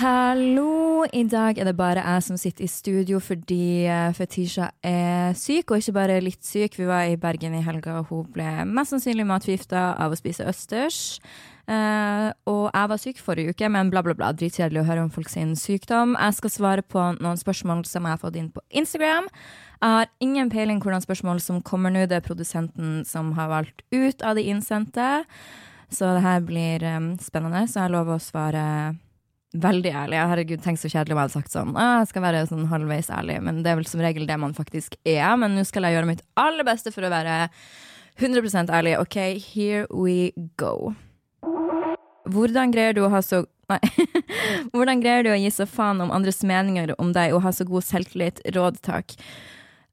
Hallo! I dag er det bare jeg som sitter i studio fordi eh, Fetisha er syk, og ikke bare litt syk. Vi var i Bergen i helga, og hun ble mest sannsynlig matforgifta av å spise østers. Eh, og jeg var syk forrige uke, men bla, bla, bla. Dritkjedelig å høre om folk sin sykdom. Jeg skal svare på noen spørsmål som jeg har fått inn på Instagram. Jeg har ingen peiling hvordan spørsmål som kommer nå. Det er produsenten som har valgt ut av de innsendte. Så det her blir um, spennende, så jeg lover å svare veldig ærlig. Herregud, tenk så kjedelig om jeg hadde sagt sånn. Jeg skal være sånn halvveis ærlig, men det er vel som regel det man faktisk er. Men nå skal jeg gjøre mitt aller beste for å være 100% ærlig. OK, here we go. Hvordan greier du å ha så Nei. Hvordan greier du å gi så faen om andres meninger om deg og ha så god selvtillit? Råd, takk.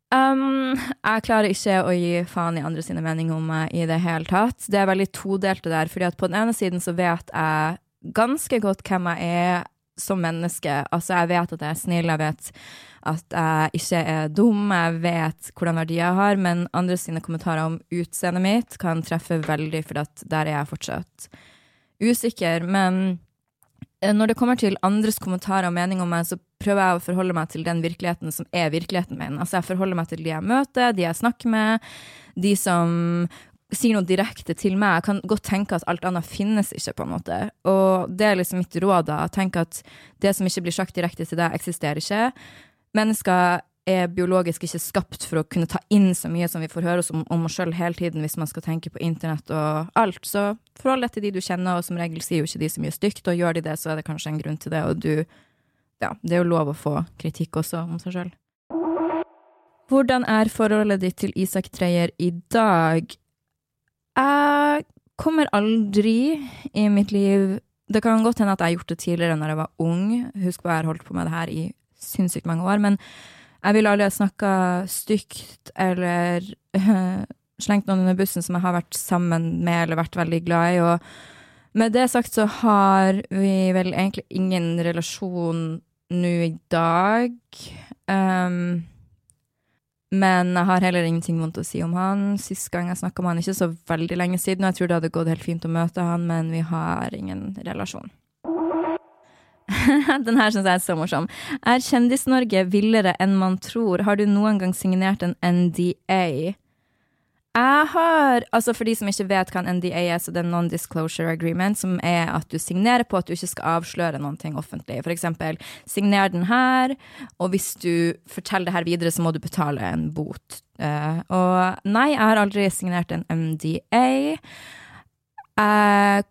Um, jeg klarer ikke å gi faen i andre sine meninger om meg i det hele tatt. Det er veldig todelt det der, fordi at på den ene siden så vet jeg ganske godt hvem jeg er som menneske. Altså, jeg vet at jeg er snill, jeg vet at jeg ikke er dum, jeg vet hvordan verdier jeg har, men andre sine kommentarer om utseendet mitt kan treffe veldig, for der er jeg fortsatt usikker. Men eh, når det kommer til andres kommentarer og mening om meg, så prøver jeg å forholde meg til den virkeligheten som er virkeligheten min. Altså, jeg forholder meg til de jeg møter, de jeg snakker med, de som sier noe direkte til meg. Jeg kan godt tenke at alt annet finnes ikke, på en måte. Og det er liksom mitt råd, da. Tenk at det som ikke blir sagt direkte til deg, eksisterer ikke. Mennesker er biologisk ikke skapt for å kunne ta inn så mye som vi får høre oss om, om oss sjøl hele tiden, hvis man skal tenke på internett og alt. Så forhold deg til de du kjenner, og som regel sier jo ikke de så mye stygt, og gjør de det, så er det kanskje en grunn til det, og du Ja, det er jo lov å få kritikk også om seg sjøl. Hvordan er forholdet ditt til Isak Treyer i dag? Jeg kommer aldri i mitt liv Det kan godt hende at jeg har gjort det tidligere når jeg var ung. Husk på, jeg har holdt på med det her i sinnssykt mange år. Men jeg ville aldri ha snakka stygt eller uh, slengt noen under bussen som jeg har vært sammen med eller vært veldig glad i. Og med det sagt så har vi vel egentlig ingen relasjon nå i dag. Um, men jeg har heller ingenting vondt å si om han. Sist gang jeg snakka med han, ikke så veldig lenge siden, og jeg tror det hadde gått helt fint å møte han, men vi har ingen relasjon. Den her syns jeg er så morsom. Er Kjendis-Norge villere enn man tror? Har du noen gang signert en NDA? Jeg har, altså For de som ikke vet hva en NDA er, så det er Non-Disclosure Agreement, som er at du signerer på at du ikke skal avsløre noen ting offentlig. For eksempel, signer den her, og hvis du forteller det her videre, så må du betale en bot. Uh, og nei, jeg har aldri signert en MDA. Uh,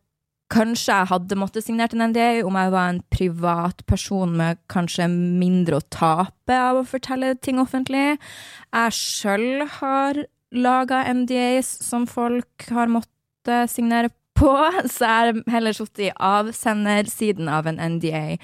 Kanskje jeg hadde måttet signert en NDA om jeg var en privatperson med kanskje mindre å tape av å fortelle ting offentlig. Jeg sjøl har laga NDAs som folk har måttet signere på, så jeg har heller sittet i avsendersiden av en NDA.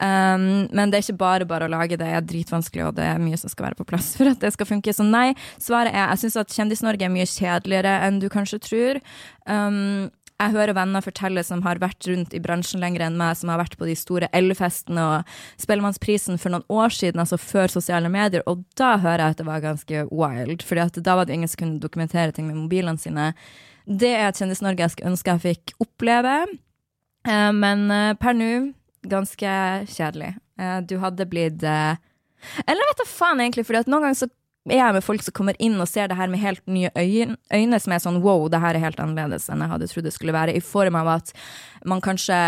Um, men det er ikke bare bare å lage det, det er dritvanskelig, og det er mye som skal være på plass for at det skal funke. Så nei, svaret er jeg syns at Kjendis-Norge er mye kjedeligere enn du kanskje tror. Um, jeg hører venner fortelle som har vært rundt i bransjen lenger enn meg, som har vært på de store L-festene og Spellemannsprisen for noen år siden, altså før sosiale medier, og da hører jeg at det var ganske wild, for da var det ingen som kunne dokumentere ting med mobilene sine. Det er et Kjendis-Norge jeg skulle ønske jeg fikk oppleve, eh, men eh, per nå ganske kjedelig. Eh, du hadde blitt Eller vet da faen, egentlig, for noen ganger så er jeg med folk som kommer inn og ser det her med helt nye øyne, som er sånn wow, det her er helt annerledes enn jeg hadde trodd det skulle være, i form av at man kanskje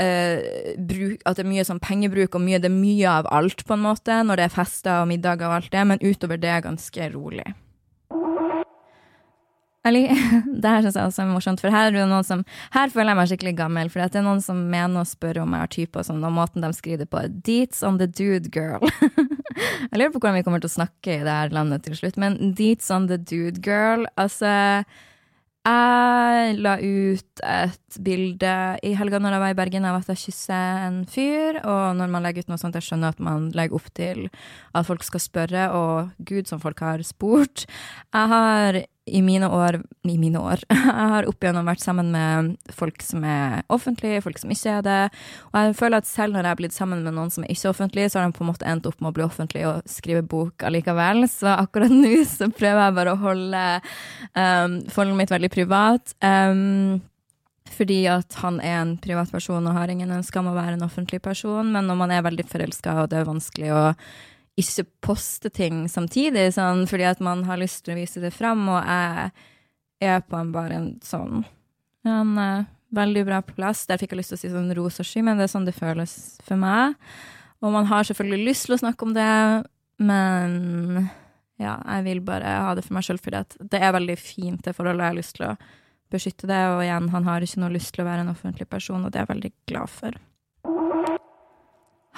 uh, bruk, At det er mye sånn pengebruk, og mye, det er mye av alt, på en måte, når det er fester og middager og alt det, men utover det er ganske rolig. Det her syns jeg også er morsomt, for her er det noen som Her føler jeg meg skikkelig gammel, for det er noen som mener å spørre om jeg har typer sånn, og måten de skriver på. Deets on the dude girl. jeg lurer på hvordan vi kommer til å snakke i det her landet til slutt, men deets on the dude girl, altså jeg la ut et bilde i helga når jeg var i Bergen av at jeg kysser en fyr. Og når man legger ut noe sånt, jeg skjønner at man legger opp til at folk skal spørre, og gud som folk har spurt. Jeg har i mine år I mine år. Jeg har opp igjennom vært sammen med folk som er offentlige, folk som ikke er det. Og jeg føler at selv når jeg har blitt sammen med noen som er ikke offentlig, så har de på en måte endt opp med å bli offentlig og skrive bok allikevel. Så akkurat nå så prøver jeg bare å holde um, forholdet mitt veldig privat. Um, fordi at han er en privatperson og har ingen ønske om å være en offentlig person. Men når man er veldig forelska, og det er vanskelig å ikke poste ting samtidig, sånn, fordi at man har lyst til å vise det fram, og jeg er på en bare en sånn en uh, veldig bra plass. Der fikk jeg lyst til å si sånn rosa sky, men det er sånn det føles for meg. Og man har selvfølgelig lyst til å snakke om det, men ja, jeg vil bare ha det for meg sjøl, fordi at det er veldig fint, det forholdet. Jeg har lyst til å beskytte det, og igjen, han har ikke noe lyst til å være en offentlig person, og det er jeg veldig glad for.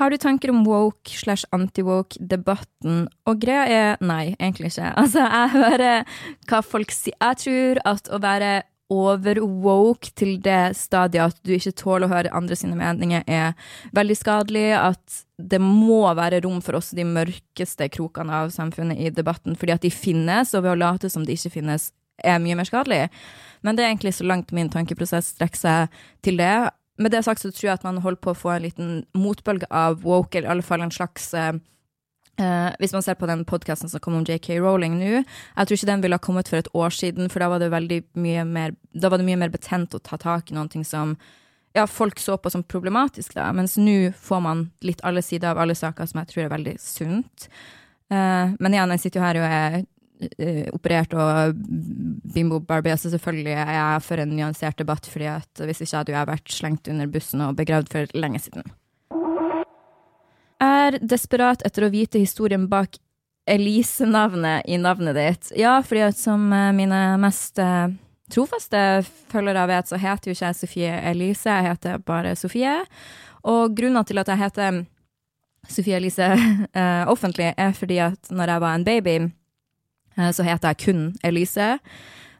Har du tanker om woke slash anti-woke-debatten? Og greia er nei, egentlig ikke. Altså, jeg hører hva folk sier. Jeg tror at å være over-woke til det stadiet at du ikke tåler å høre andre sine meninger, er veldig skadelig. At det må være rom for også de mørkeste krokene av samfunnet i debatten, fordi at de finnes, og ved å late som de ikke finnes, er mye mer skadelig. Men det er egentlig så langt min tankeprosess strekker seg til det med det sagt så tror jeg at man holder på å få en liten motbølge av woke, eller i alle fall en slags uh, Uh, hvis man ser på den podkasten som kom om JK Rowling nå, jeg tror ikke den ville ha kommet for et år siden, for da var det veldig mye mer Da var det mye mer betent å ta tak i noe som ja, folk så på som problematisk, da, mens nå får man litt alle sider av alle saker, som jeg tror er veldig sunt. Uh, men igjen, jeg sitter jo her og er operert og bimbo Barbie. så selvfølgelig er jeg for en nyansert debatt, fordi at hvis ikke hadde jeg vært slengt under bussen og begravd for lenge siden. Er desperat etter å vite historien bak Elise-navnet i navnet ditt. Ja, fordi at som eh, mine mest uh, trofaste følgere vet, så heter jo ikke jeg Sofie Elise, jeg heter bare Sofie. Og grunnen til at jeg heter Sofie Elise offentlig, er fordi at når jeg var en baby, Eh, så heter jeg kun Elise.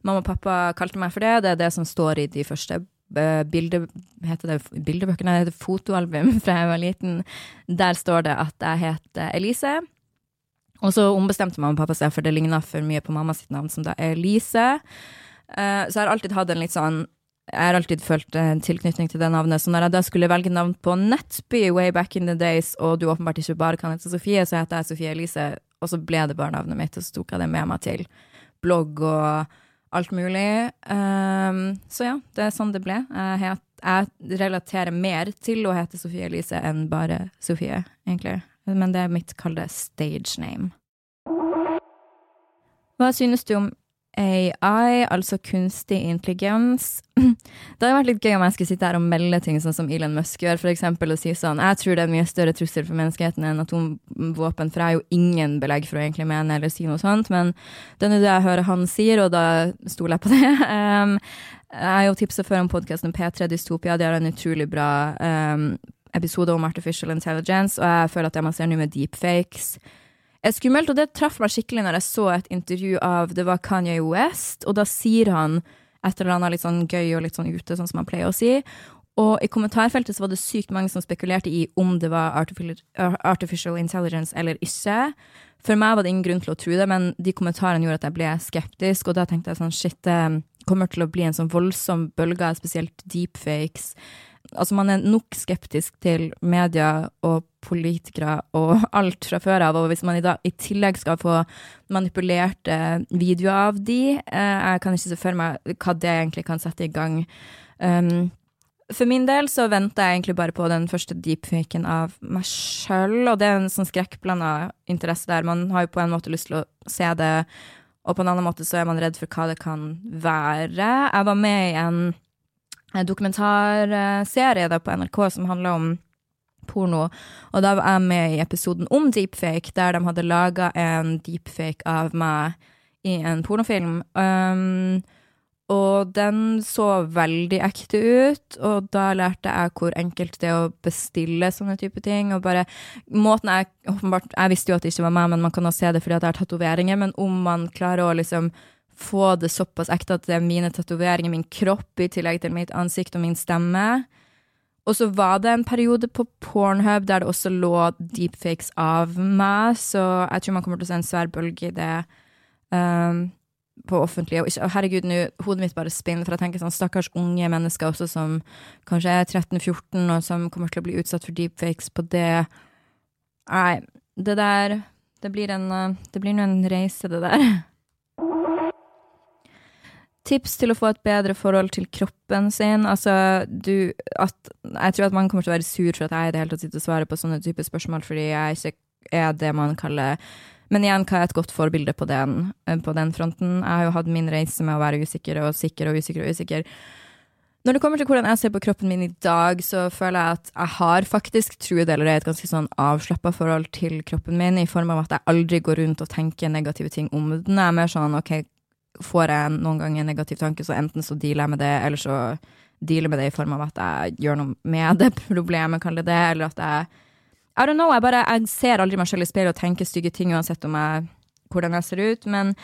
Mamma og pappa kalte meg for det. Det er det som står i de første eh, bilde, heter det bildebøkene, det heter fotoalbum fra jeg var liten. Der står det at jeg heter Elise. Og så ombestemte mamma og pappa seg, for det ligna for mye på mamma sitt navn, som da er Elise. Eh, så jeg har alltid hatt en litt sånn jeg har alltid følt en tilknytning til det navnet. Så når jeg da skulle velge navn på Nettby way back in the days, og du åpenbart ikke bare kan hete Sofie, så heter jeg Sofie Elise og så ble det bare navnet mitt, og så tok jeg det med meg til blogg og alt mulig. Um, så ja, det er sånn det ble. Jeg, het, jeg, relaterer mer til å hete Sofie Elise enn bare Sofie, egentlig. Men det er mitt kalde stage name. Hva synes du om AI, altså kunstig intelligens. Det hadde vært litt gøy om jeg skulle sitte her og melde ting sånn som Elon Musk gjør, f.eks. og si sånn Jeg tror det er en mye større trussel for menneskeheten enn atomvåpen, for jeg har jo ingen belegg for å egentlig mene eller si noe sånt, men det er det jeg hører han sier, og da stoler jeg på det. Um, jeg har jo tipsa før om podkasten P3 Dystopia, de har en utrolig bra um, episode om artificial intelligence, og jeg føler at det man ser nå med deepfakes skummelt, og det traff meg skikkelig når jeg så et intervju av det var Kanye West, og da sier han et eller annet litt sånn gøy og litt sånn ute, sånn som han pleier å si. Og i kommentarfeltet så var det sykt mange som spekulerte i om det var artificial intelligence eller ikke. For meg var det ingen grunn til å tro det, men de kommentarene gjorde at jeg ble skeptisk, og da tenkte jeg sånn shit, det kommer til å bli en sånn voldsom bølge av spesielt deepfakes Altså, man er nok skeptisk til media og politikere og alt fra før av, og hvis man i, dag, i tillegg skal få manipulerte videoer av de, eh, jeg kan ikke se for meg hva det egentlig kan sette i gang. Um, for min del så venter jeg egentlig bare på den første deepfaken av meg sjøl, og det er en sånn skrekkblanda interesse der. Man har jo på en måte lyst til å se det, og på en annen måte så er man redd for hva det kan være. Jeg var med i en dokumentarserie da på NRK som handla om porno. Og da var jeg med i episoden om deepfake, der de hadde laga en deepfake av meg i en pornofilm. Um, og den så veldig ekte ut, og da lærte jeg hvor enkelt det er å bestille sånne type ting. Og bare måten jeg åpenbart Jeg visste jo at det ikke var meg, men man kan også se det fordi jeg har tatoveringer. Men om man klarer å liksom få det såpass ekte at det er mine tatoveringer, min kropp, i tillegg til mitt ansikt og min stemme. Og så var det en periode på Pornhub der det også lå deepfakes av meg, så jeg tror man kommer til å se en svær bølge i det. Um, på offentlige. Og herregud, nå hodet mitt bare spinner, for jeg tenker sånn stakkars unge mennesker også som kanskje er 13-14, og som kommer til å bli utsatt for deepfakes på det. Nei, det der Det blir en Det blir nå en reise, det der. Tips til å få et bedre forhold til kroppen sin. Altså, du at Jeg tror at man kommer til å være sur for at jeg i det hele tatt sitter og svarer på sånne typer spørsmål, fordi jeg ikke er det man kaller men igjen, hva er et godt forbilde på den, på den fronten? Jeg har jo hatt min reise med å være usikker og sikker og usikker og usikker. Når det kommer til hvordan jeg ser på kroppen min i dag, så føler jeg at jeg har faktisk, tro det eller ei, et ganske sånn avslappa forhold til kroppen min, i form av at jeg aldri går rundt og tenker negative ting om den. Jeg er mer sånn OK, får jeg noen gang en negativ tanke, så enten så dealer jeg med det, eller så dealer med det i form av at jeg gjør noe med det problemet, kall det det, eller at jeg I don't know, jeg bare jeg ser aldri meg selv i speilet og tenker stygge ting uansett om jeg, hvordan jeg ser ut, men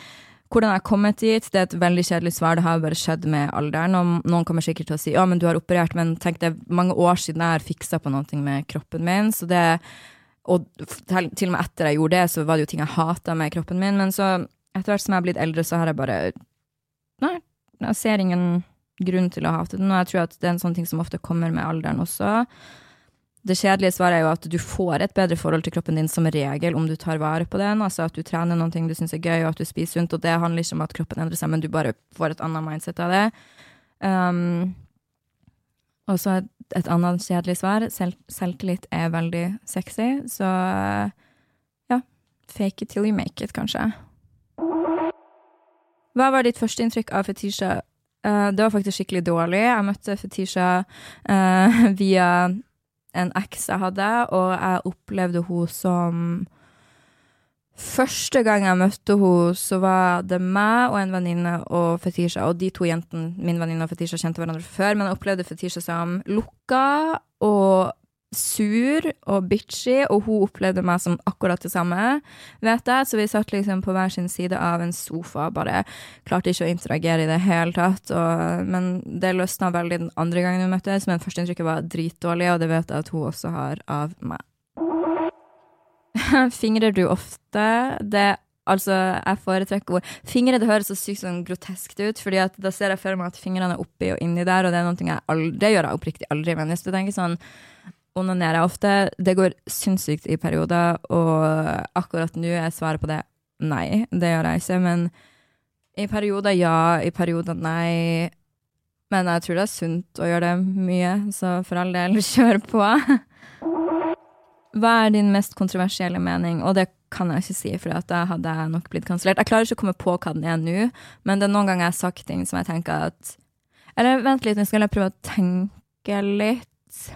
hvordan jeg har kommet dit, det er et veldig kjedelig svar. Det har bare skjedd med alderen. Og noen kommer sikkert til å si ja, men du har operert, men tenk det er mange år siden jeg har fiksa på noe med kroppen min. Så det, og til og med etter jeg gjorde det, så var det jo ting jeg hata med kroppen min. Men så etter hvert som jeg har blitt eldre, så har jeg bare Nei, jeg ser ingen grunn til å hate den, og jeg tror at det er en sånn ting som ofte kommer med alderen også. Det kjedelige svaret er jo at du får et bedre forhold til kroppen din som regel om du tar vare på den, altså at du trener noen ting du syns er gøy, og at du spiser sunt, og det handler ikke om at kroppen endrer seg, men du bare får et annet mindset av det. Um, og så et, et annet kjedelig svar, Sel selvtillit er veldig sexy, så ja, fake it till you make it, kanskje. Hva var ditt førsteinntrykk av Fetisha? Uh, det var faktisk skikkelig dårlig. Jeg møtte Fetisha uh, via en eks jeg hadde, og jeg opplevde henne som Første gang jeg møtte henne, så var det meg og en venninne og Fetisha, og de to jentene, min venninne og Fetisha, kjente hverandre før, men jeg opplevde Fetisha som lukka og sur og bitchy, og hun opplevde meg som akkurat det samme, vet jeg. Så vi satt liksom på hver sin side av en sofa, bare klarte ikke å interagere i det hele tatt. Og, men det løsna veldig den andre gangen vi møttes, men førsteinntrykket var dritdårlig, og det vet jeg at hun også har av meg. Fingrer du ofte? Det Altså, jeg foretrekker ord. Fingre det høres så sykt sånn groteskt ut, fordi at da ser jeg for meg at fingrene er oppi og inni der, og det er noe jeg aldri, det gjør jeg oppriktig aldri. Men hvis du tenker sånn onanerer jeg ofte. Det går sinnssykt i perioder, og akkurat nå er svaret på det nei. Det gjør jeg ikke. Men i perioder ja, i perioder nei. Men jeg tror det er sunt å gjøre det mye, så for all del, kjør på. Hva er din mest kontroversielle mening? Og det kan jeg ikke si, for da hadde jeg nok blitt kansellert. Jeg klarer ikke å komme på hva den er nå, men det er noen ganger jeg har sagt ting som jeg tenker at Eller vent litt, nå skal jeg prøve å tenke litt.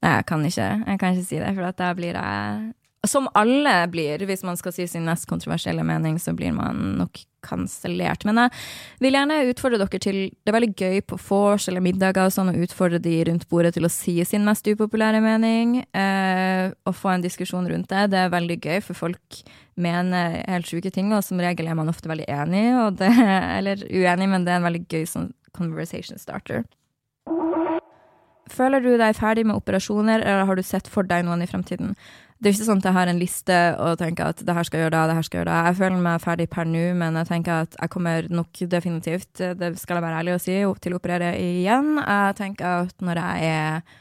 Nei, jeg kan ikke, jeg kan ikke si det, for da blir jeg Som alle blir, hvis man skal si sin mest kontroversielle mening, så blir man nok kansellert. Men jeg vil gjerne utfordre dere til Det er veldig gøy på vors eller middager og sånn å utfordre de rundt bordet til å si sin mest upopulære mening, eh, og få en diskusjon rundt det. Det er veldig gøy, for folk mener helt sjuke ting, og som regel er man ofte veldig enig, det, eller uenig, men det er en veldig gøy sånn conversation starter. Føler du deg ferdig med operasjoner, eller har du sett for deg noen i fremtiden? Det er ikke sånn at jeg har en liste og tenker at det her skal jeg gjøre da, det her skal jeg gjøre da. Jeg føler meg ferdig per nå, men jeg tenker at jeg kommer nok definitivt, det skal jeg være ærlig å si, til å operere igjen. Jeg tenker at når jeg er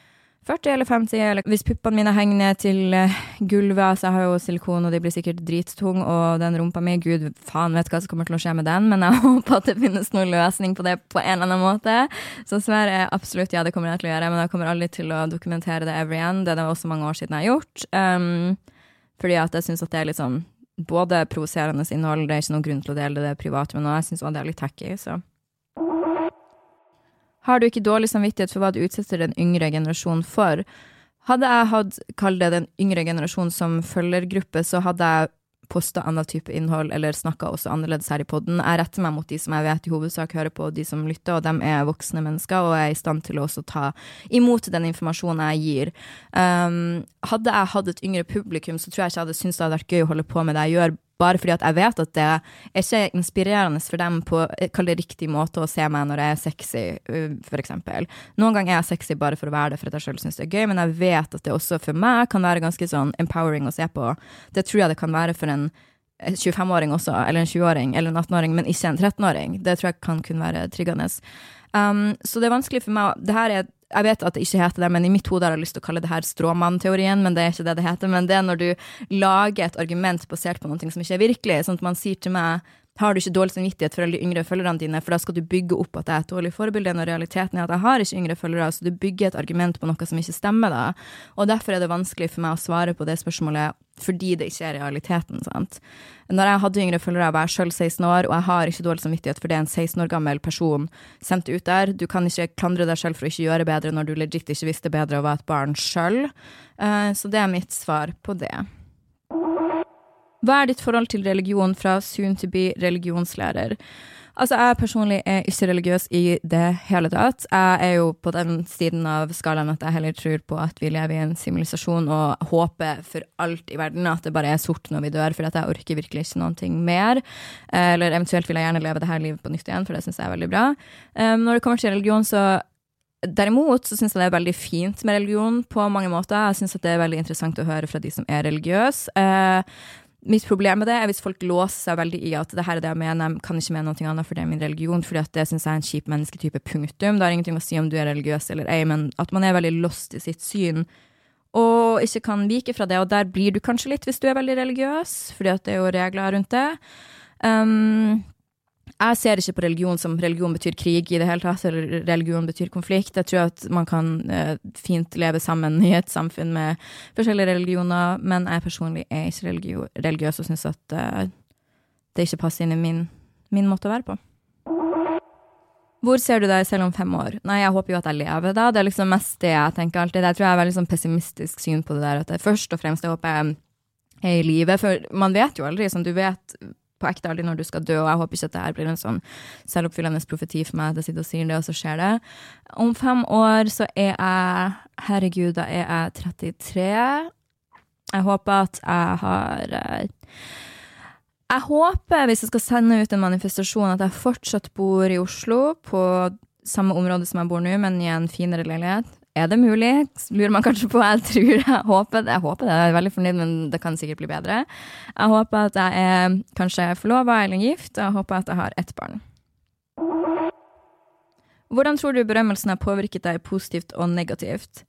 40 eller 50, eller hvis puppene mine henger ned til uh, gulvet altså Jeg har jo silikon, og de blir sikkert drittunge, og den rumpa mi Gud faen vet hva som kommer til å skje med den, men jeg håper at det finnes noen løsning på det på en eller annen måte. Så svaret er absolutt ja, det kommer jeg til å gjøre, men jeg kommer aldri til å dokumentere det ever igjen. Det er det også mange år siden jeg har gjort. Um, fordi at jeg syns at det er litt sånn både provoserende innhold, det er ikke noen grunn til å dele det privat, men jeg syns også det er litt tacky, så har du ikke dårlig samvittighet for hva du utsetter den yngre generasjonen for? Hadde jeg hatt, kall det den yngre generasjonen som følgergruppe, så hadde jeg posta annen type innhold eller snakka også annerledes her i poden. Jeg retter meg mot de som jeg vet i hovedsak hører på, og de som lytter, og de er voksne mennesker og er i stand til å også ta imot den informasjonen jeg gir. Um, hadde jeg hatt et yngre publikum, så tror jeg ikke jeg hadde syntes det hadde vært gøy å holde på med det jeg gjør, bare fordi at jeg vet at det er ikke inspirerende for dem på kall det riktig måte å se meg når jeg er sexy, for eksempel. Noen ganger er jeg sexy bare for å være det for at jeg sjøl syns det er gøy, men jeg vet at det også for meg kan være ganske sånn empowering å se på. Det tror jeg det kan være for en 25-åring også, eller en 20-åring, eller en 18-åring, men ikke en 13-åring. Det tror jeg kan kunne være triggende. Um, så det er vanskelig for meg det her er jeg vet at det ikke heter det, men i mitt hode har jeg lyst til å kalle det her stråmannteorien, men det er ikke det det heter. Men det er når du lager et argument basert på noe som ikke er virkelig. Sånn at man sier til meg har du ikke dårlig samvittighet for alle de yngre følgerne dine, for da skal du bygge opp at jeg er et dårlig forbilde, når realiteten er at jeg har ikke yngre følgere, så du bygger et argument på noe som ikke stemmer, da. Og derfor er det vanskelig for meg å svare på det spørsmålet fordi det ikke er realiteten, sant. Når jeg hadde yngre følgere, var jeg sjøl 16 år, og jeg har ikke dårlig samvittighet for det en 16 år gammel person sendte ut der. Du kan ikke klandre deg sjøl for å ikke gjøre bedre når du legit ikke visste bedre og var et barn sjøl. Eh, så det er mitt svar på det. Hva er ditt forhold til religion fra soon to be religionslærer? Altså, jeg personlig er ikke religiøs i det hele tatt. Jeg er jo på den siden av skalaen at jeg heller tror på at vi lever i en sivilisasjon og håper for alt i verden at det bare er sort når vi dør, for at jeg orker virkelig ikke noen ting mer. Eller eventuelt vil jeg gjerne leve dette livet på nytt igjen, for det syns jeg er veldig bra. Um, når det kommer til religion, så Derimot så syns jeg det er veldig fint med religion på mange måter. Jeg syns det er veldig interessant å høre fra de som er religiøse. Uh, Mitt problem med det er hvis folk låser seg veldig i at det her er det jeg mener, jeg kan ikke mene noe annet, for det er min religion, at det syns jeg er en kjip mennesketype, punktum. Det har ingenting å si om du er religiøs eller ei, men at man er veldig lost i sitt syn og ikke kan vike fra det, og der blir du kanskje litt hvis du er veldig religiøs, at det er jo regler rundt det. Um, jeg ser ikke på religion som religion betyr krig i det hele tatt, eller religion betyr konflikt. Jeg tror at man kan uh, fint leve sammen i et samfunn med forskjellige religioner, men jeg personlig er ikke religiøs og syns at uh, det ikke passer inn i min, min, måte å være på. Hvor ser du deg selv om fem år? Nei, jeg håper jo at jeg lever da. Det er liksom mest det jeg tenker alltid. Jeg tror jeg har veldig sånn pessimistisk syn på det der, at det først og fremst jeg håper jeg er i live. For man vet jo aldri, som du vet på ekte aldri når du skal dø, og jeg håper ikke at det her blir en sånn selvoppfyllende profeti for meg at jeg sitter og sier det, og så skjer det. Om fem år så er jeg Herregud, da er jeg 33. Jeg håper at jeg har eh, Jeg håper, hvis jeg skal sende ut en manifestasjon, at jeg fortsatt bor i Oslo, på samme område som jeg bor nå, men i en finere leilighet. Er det mulig? Lurer man kanskje på. Jeg tror jeg håper. Jeg håper det. Jeg er veldig fornøyd, men det kan sikkert bli bedre. Jeg håper at jeg er kanskje forlova eller gift. og Jeg håper at jeg har ett barn. Hvordan tror du berømmelsen har påvirket deg positivt og negativt?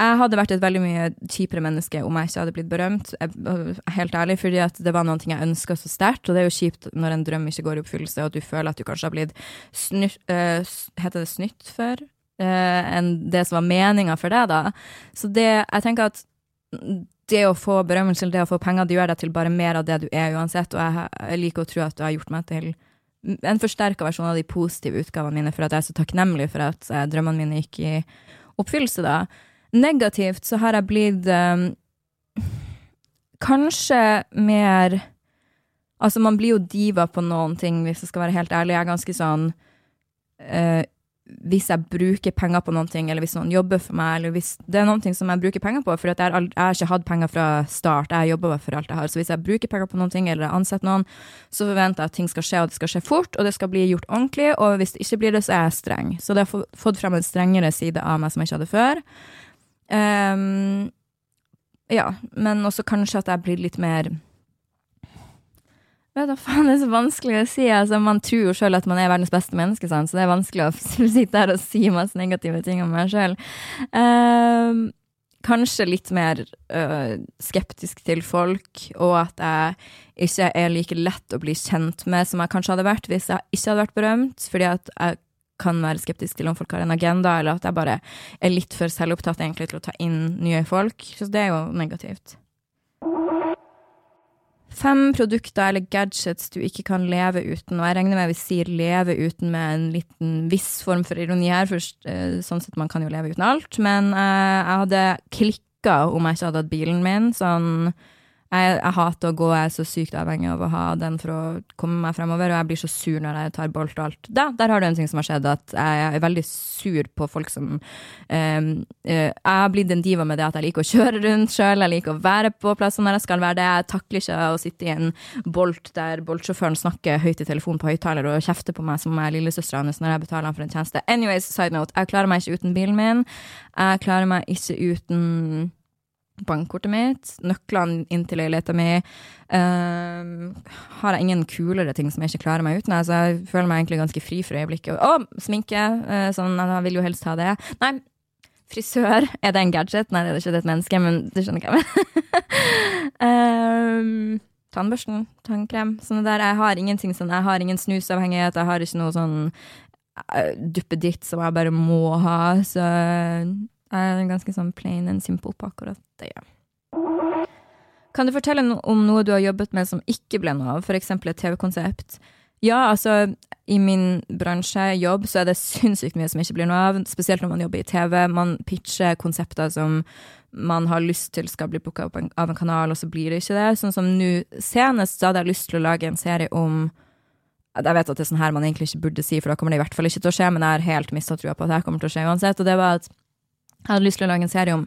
Jeg hadde vært et veldig mye kjipere menneske om jeg ikke hadde blitt berømt. Helt ærlig, fordi det var noe jeg ønska så sterkt, og det er jo kjipt når en drøm ikke går i oppfyllelse, og at du føler at du kanskje har blitt snytt uh, Heter det snytt før? Eh, enn det som var meninga for deg, da. Så det, jeg tenker at det å få berømmelse eller det å få penger, det gjør deg til bare mer av det du er uansett, og jeg, jeg liker å tro at du har gjort meg til en forsterka versjon av de positive utgavene mine, for at jeg er så takknemlig for at eh, drømmene mine gikk i oppfyllelse, da. Negativt så har jeg blitt um, kanskje mer Altså, man blir jo diva på noen ting, hvis jeg skal være helt ærlig. Jeg er ganske sånn uh, hvis jeg bruker penger på noe, eller hvis noen jobber for meg, eller hvis det er noe som jeg bruker penger på, for jeg, har, jeg har ikke hatt penger fra start, jeg jobber for alt jeg har, så hvis jeg bruker penger på noe, eller jeg ansetter noen, så forventer jeg at ting skal skje, og det skal skje fort, og det skal bli gjort ordentlig, og hvis det ikke blir det, så er jeg streng. Så det har fått frem en strengere side av meg som jeg ikke hadde før. Um, ja, men også kanskje at jeg blir litt mer Vet da faen, det er så vanskelig å si. Altså, man tror jo sjøl at man er verdens beste menneske, sant? så det er vanskelig å sitte her og si masse negative ting om meg sjøl. Uh, ehm, kanskje litt mer uh, skeptisk til folk, og at jeg ikke er like lett å bli kjent med som jeg kanskje hadde vært hvis jeg ikke hadde vært berømt, fordi at jeg kan være skeptisk til om folk har en agenda, eller at jeg bare er litt for selvopptatt egentlig til å ta inn nye folk. Så det er jo negativt. Fem produkter eller gadgets du ikke kan leve uten, og jeg regner med vi sier leve uten med en liten viss form for ironi her, for eh, sånn sett man kan jo leve uten alt, men uh, jeg hadde klikka om jeg ikke hadde hatt bilen min, sånn jeg, jeg, hater å gå, jeg er så sykt avhengig av å ha den for å komme meg fremover, og jeg blir så sur når jeg tar bolt og alt. Da, der har du en ting som har skjedd, at jeg er veldig sur på folk som um, uh, Jeg har blitt en diva med det at jeg liker å kjøre rundt sjøl, jeg liker å være på plasser når jeg skal være det. Jeg takler ikke å sitte i en bolt der boltsjåføren snakker høyt i telefonen på høyttaler og kjefter på meg som er lillesøstera hans når jeg betaler han for en tjeneste. Anyways, side note, jeg klarer meg ikke uten bilen min. Jeg klarer meg ikke uten bankkortet mitt, nøklene inn til leiligheta mi. Uh, har jeg ingen kulere ting som jeg ikke klarer meg uten. Altså, jeg føler meg egentlig ganske fri for øyeblikket. Å, sminke! Uh, sånn, jeg vil jo helst ha det. Nei, frisør. Er det en gadget? Nei, det er ikke det et menneske, men du skjønner hva jeg mener. um, tannbørsten, tannkrem, sånne der. Jeg har ingenting sånn, jeg har ingen snusavhengighet, jeg har ikke noe sånn uh, duppeditt som jeg bare må ha, så jeg er ganske sånn plain and simple på akkurat det. Ja. Kan du fortelle om noe du har jobbet med som ikke ble noe av, f.eks. et TV-konsept? Ja, altså, i min bransje, jobb, så er det sinnssykt mye som ikke blir noe av, spesielt når man jobber i TV. Man pitcher konsepter som man har lyst til skal bli booka opp av en kanal, og så blir det ikke det. Sånn som nå senest, så hadde jeg lyst til å lage en serie om jeg vet at det er sånn her man egentlig ikke burde si, for da kommer det i hvert fall ikke til å skje, men jeg har helt mista trua på at det kommer til å skje uansett. Og det var at jeg hadde lyst til å lage en serie om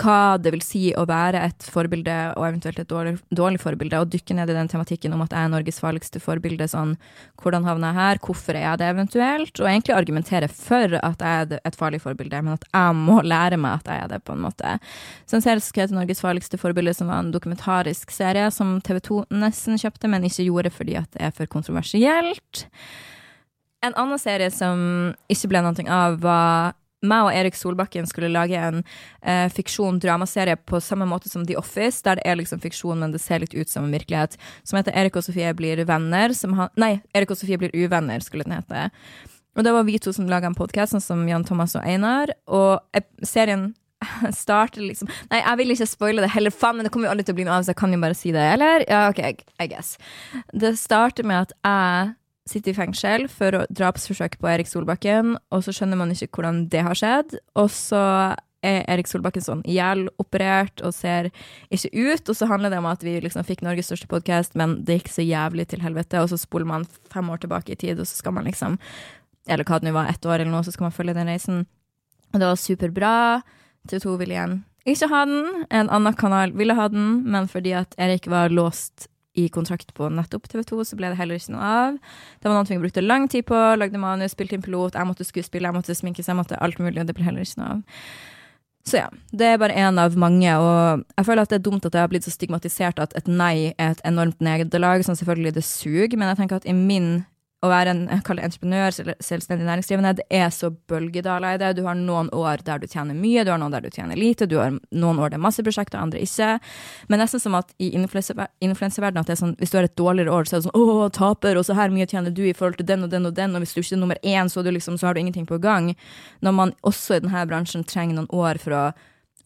hva det vil si å være et forbilde, og eventuelt et dårlig, dårlig, forbilde, og dykke ned i den tematikken om at jeg er Norges farligste forbilde. Sånn, hvordan havna jeg her, hvorfor er jeg det eventuelt? Og egentlig argumentere for at jeg er et farlig forbilde, men at jeg må lære meg at jeg er det, på en måte. Så en serie som heter Norges farligste forbilde, som var en dokumentarisk serie som TV 2 nesten kjøpte, men ikke gjorde fordi at det er for kontroversielt. En annen serie som ikke ble noe av, var meg og Erik Solbakken skulle lage en eh, fiksjon-dramaserie på samme måte som The Office, der det er liksom fiksjon, men det ser litt ut som en virkelighet, som heter Erik og Sofie blir venner. Han, nei, Erik og Sofie blir uvenner, skulle den hete. Og det var vi to som laga en podkast, sånn som Jan Thomas og Einar. Og serien starter liksom Nei, jeg vil ikke spoile det heller, faen, men det kommer jo aldri til å bli noe av, så jeg kan jo bare si det, eller? Ja, OK, I guess. Det starter med at jeg sitter i fengsel for drapsforsøk på Erik Solbakken, og så skjønner man ikke hvordan det har skjedd. Og så er Erik Solbakken sånn ihjeloperert og ser ikke ut. Og så handler det om at vi liksom fikk Norges største podkast, men det gikk så jævlig til helvete. Og så spoler man fem år tilbake i tid, og så skal man liksom Eller hva det nå var, ett år eller noe, så skal man følge den reisen. Og det var superbra. TV 2 ville igjen ikke ha den. En annen kanal ville ha den, men fordi at Erik var låst i kontrakt på nettopp TV 2, så ble det heller ikke noe av. Det var noen ting vi brukte lang tid på. Lagde manus, spilte inn pilot, jeg måtte skuespille, jeg måtte sminke seg, jeg måtte alt mulig, og det ble heller ikke noe av. Så ja, det er bare én av mange, og jeg føler at det er dumt at det har blitt så stigmatisert at et nei er et enormt nederlag, sånn selvfølgelig det suger, men jeg tenker at i min å være en entreprenør, selvstendig næringsdrivende, det er så bølgedaler i det. Du har noen år der du tjener mye, du har noen der du tjener lite, du har noen år det er masse prosjekter, andre ikke. Men nesten som at i influenseverdenen at det er sånn, hvis du har et dårligere år, så er det sånn å, taper, og så her mye tjener du i forhold til den og den og den, og hvis du ikke er nummer én, så, liksom, så har du ingenting på gang. Når man også i denne bransjen trenger noen år for å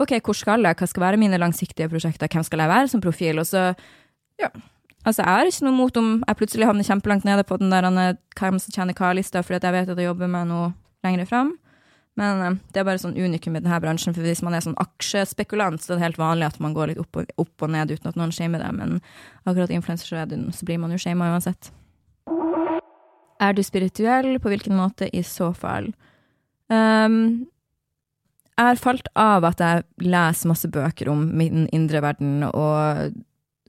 OK, hvor skal jeg, hva skal være mine langsiktige prosjekter, hvem skal jeg være som profil, og så ja Altså, jeg har ikke noe mot om jeg plutselig havner kjempelangt nede på den der hvem som tjener hva-lista, fordi jeg vet at jeg jobber med noe lenger fram. Men uh, det er bare sånn unikum i denne bransjen, for hvis man er sånn aksjespekulant, så er det helt vanlig at man går litt opp og, opp og ned uten at noen shamer det, men akkurat influenser så blir man jo shama uansett. Er du spirituell? På hvilken måte i så fall? Um, jeg har falt av at jeg leser masse bøker om min indre verden og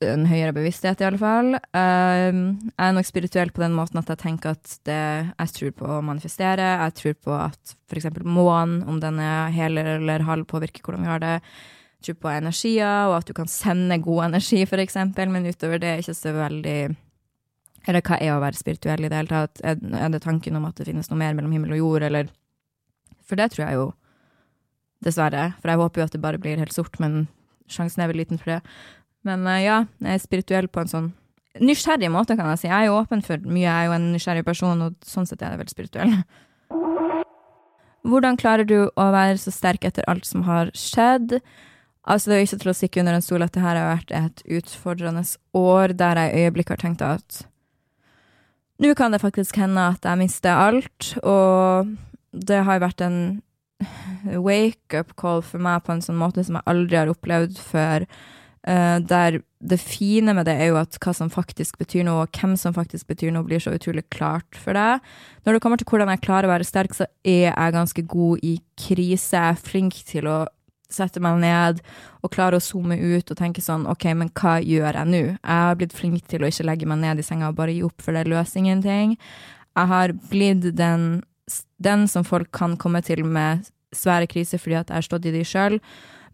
en høyere bevissthet, i alle fall. Um, jeg er nok spirituell på den måten at jeg tenker at det, jeg tror på å manifestere. Jeg tror på at f.eks. månen, om den er hel eller halv, påvirker hvordan vi har det. Jeg tror på energier, og at du kan sende god energi, f.eks., men utover det er ikke så veldig Eller hva er å være spirituell i det hele tatt? Er det tanken om at det finnes noe mer mellom himmel og jord, eller For det tror jeg jo, dessverre. For jeg håper jo at det bare blir helt sort, men sjansen er vel liten for det. Men uh, ja, jeg er spirituell på en sånn nysgjerrig måte, kan jeg si. Jeg er jo åpen for mye, jeg er jo en nysgjerrig person, og sånn sett er jeg veldig spirituell. Hvordan klarer du å være så sterk etter alt som har skjedd? Altså, det er jo ikke til å stikke under en stol at det her har vært et utfordrende år, der jeg i øyeblikket har tenkt at nå kan det faktisk hende at jeg mister alt, og det har vært en wake-up call for meg på en sånn måte som jeg aldri har opplevd før. Uh, der det fine med det er jo at hva som faktisk betyr noe, og hvem som faktisk betyr noe, blir så utrolig klart for deg. Når det kommer til hvordan jeg klarer å være sterk, så er jeg ganske god i krise. Jeg er flink til å sette meg ned og klare å zoome ut og tenke sånn OK, men hva gjør jeg nå? Jeg har blitt flink til å ikke legge meg ned i senga og bare gi opp, for det løser ingenting. Jeg har blitt den, den som folk kan komme til med svære kriser fordi at jeg har stått i de sjøl.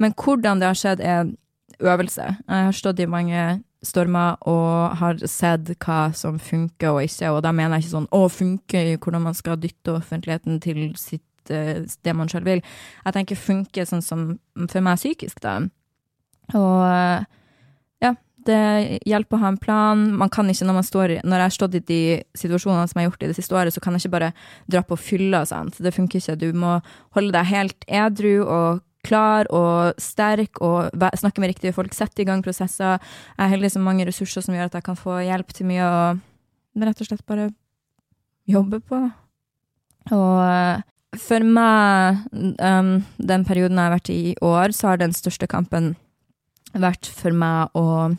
Men hvordan det har skjedd, er øvelse. Jeg har stått i mange stormer og har sett hva som funker og ikke, og da mener jeg ikke sånn å, funker hvordan man skal dytte offentligheten til sitt, eh, det man sjøl vil. Jeg tenker funker sånn som for meg psykisk, da. Og ja, det hjelper å ha en plan. Man kan ikke, når man står Når jeg har stått i de situasjonene som jeg har gjort i det siste året, så kan jeg ikke bare dra på fylla, sant. Det funker ikke. Du må holde deg helt edru og klar og sterk og snakke med riktige folk, sette i gang prosesser. Jeg er heldig som mange ressurser som gjør at jeg kan få hjelp til mye og rett og slett bare jobbe på. Og eh, for meg, um, den perioden jeg har vært i i år, så har den største kampen vært for meg å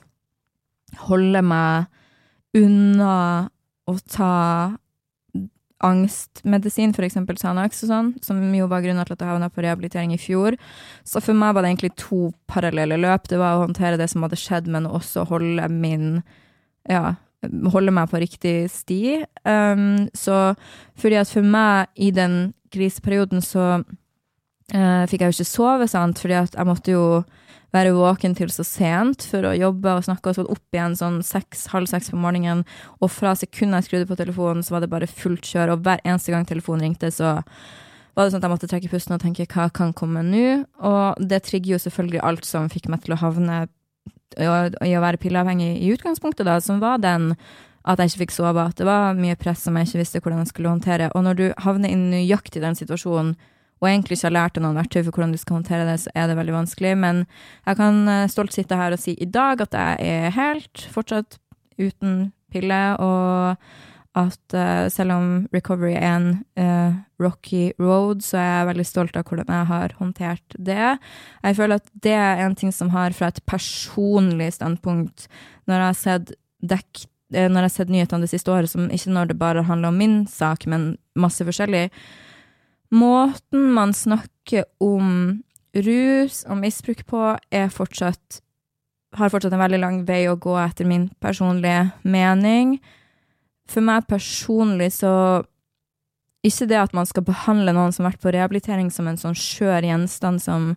holde meg unna å ta angstmedisin, f.eks. Sanax og sånn, som jo var grunnen til at jeg havna på rehabilitering i fjor. Så for meg var det egentlig to parallelle løp. Det var å håndtere det som hadde skjedd, men også holde min Ja, holde meg på riktig sti. Um, så fordi at for meg, i den kriseperioden, så uh, fikk jeg jo ikke sove, sant, fordi at jeg måtte jo være våken til så sent for å jobbe og snakke, og så opp igjen sånn seks, halv seks på morgenen. Og fra sekundet jeg skrudde på telefonen, så var det bare fullt kjør, og hver eneste gang telefonen ringte, så var det sånn at jeg måtte trekke pusten og tenke hva kan komme nå? Og det trigger jo selvfølgelig alt som fikk meg til å havne i å være pilleavhengig i utgangspunktet, da, som var den at jeg ikke fikk sove, at det var mye press som jeg ikke visste hvordan jeg skulle håndtere. Og når du havner i nøyaktig den situasjonen, og egentlig ikke har lært deg noen verktøy for hvordan du skal håndtere det, så er det veldig vanskelig. Men jeg kan eh, stolt sitte her og si i dag at jeg er helt fortsatt uten pille, og at uh, selv om recovery er en uh, rocky road, så er jeg veldig stolt av hvordan jeg har håndtert det. Jeg føler at det er en ting som har, fra et personlig standpunkt, når jeg har sett dekk når jeg har sett nyhetene det siste året, som ikke når det bare handler om min sak, men masse forskjellig, Måten man snakker om rus og misbruk på, er fortsatt har fortsatt en veldig lang vei å gå, etter min personlige mening. For meg personlig så Ikke det at man skal behandle noen som har vært på rehabilitering som en sånn skjør gjenstand som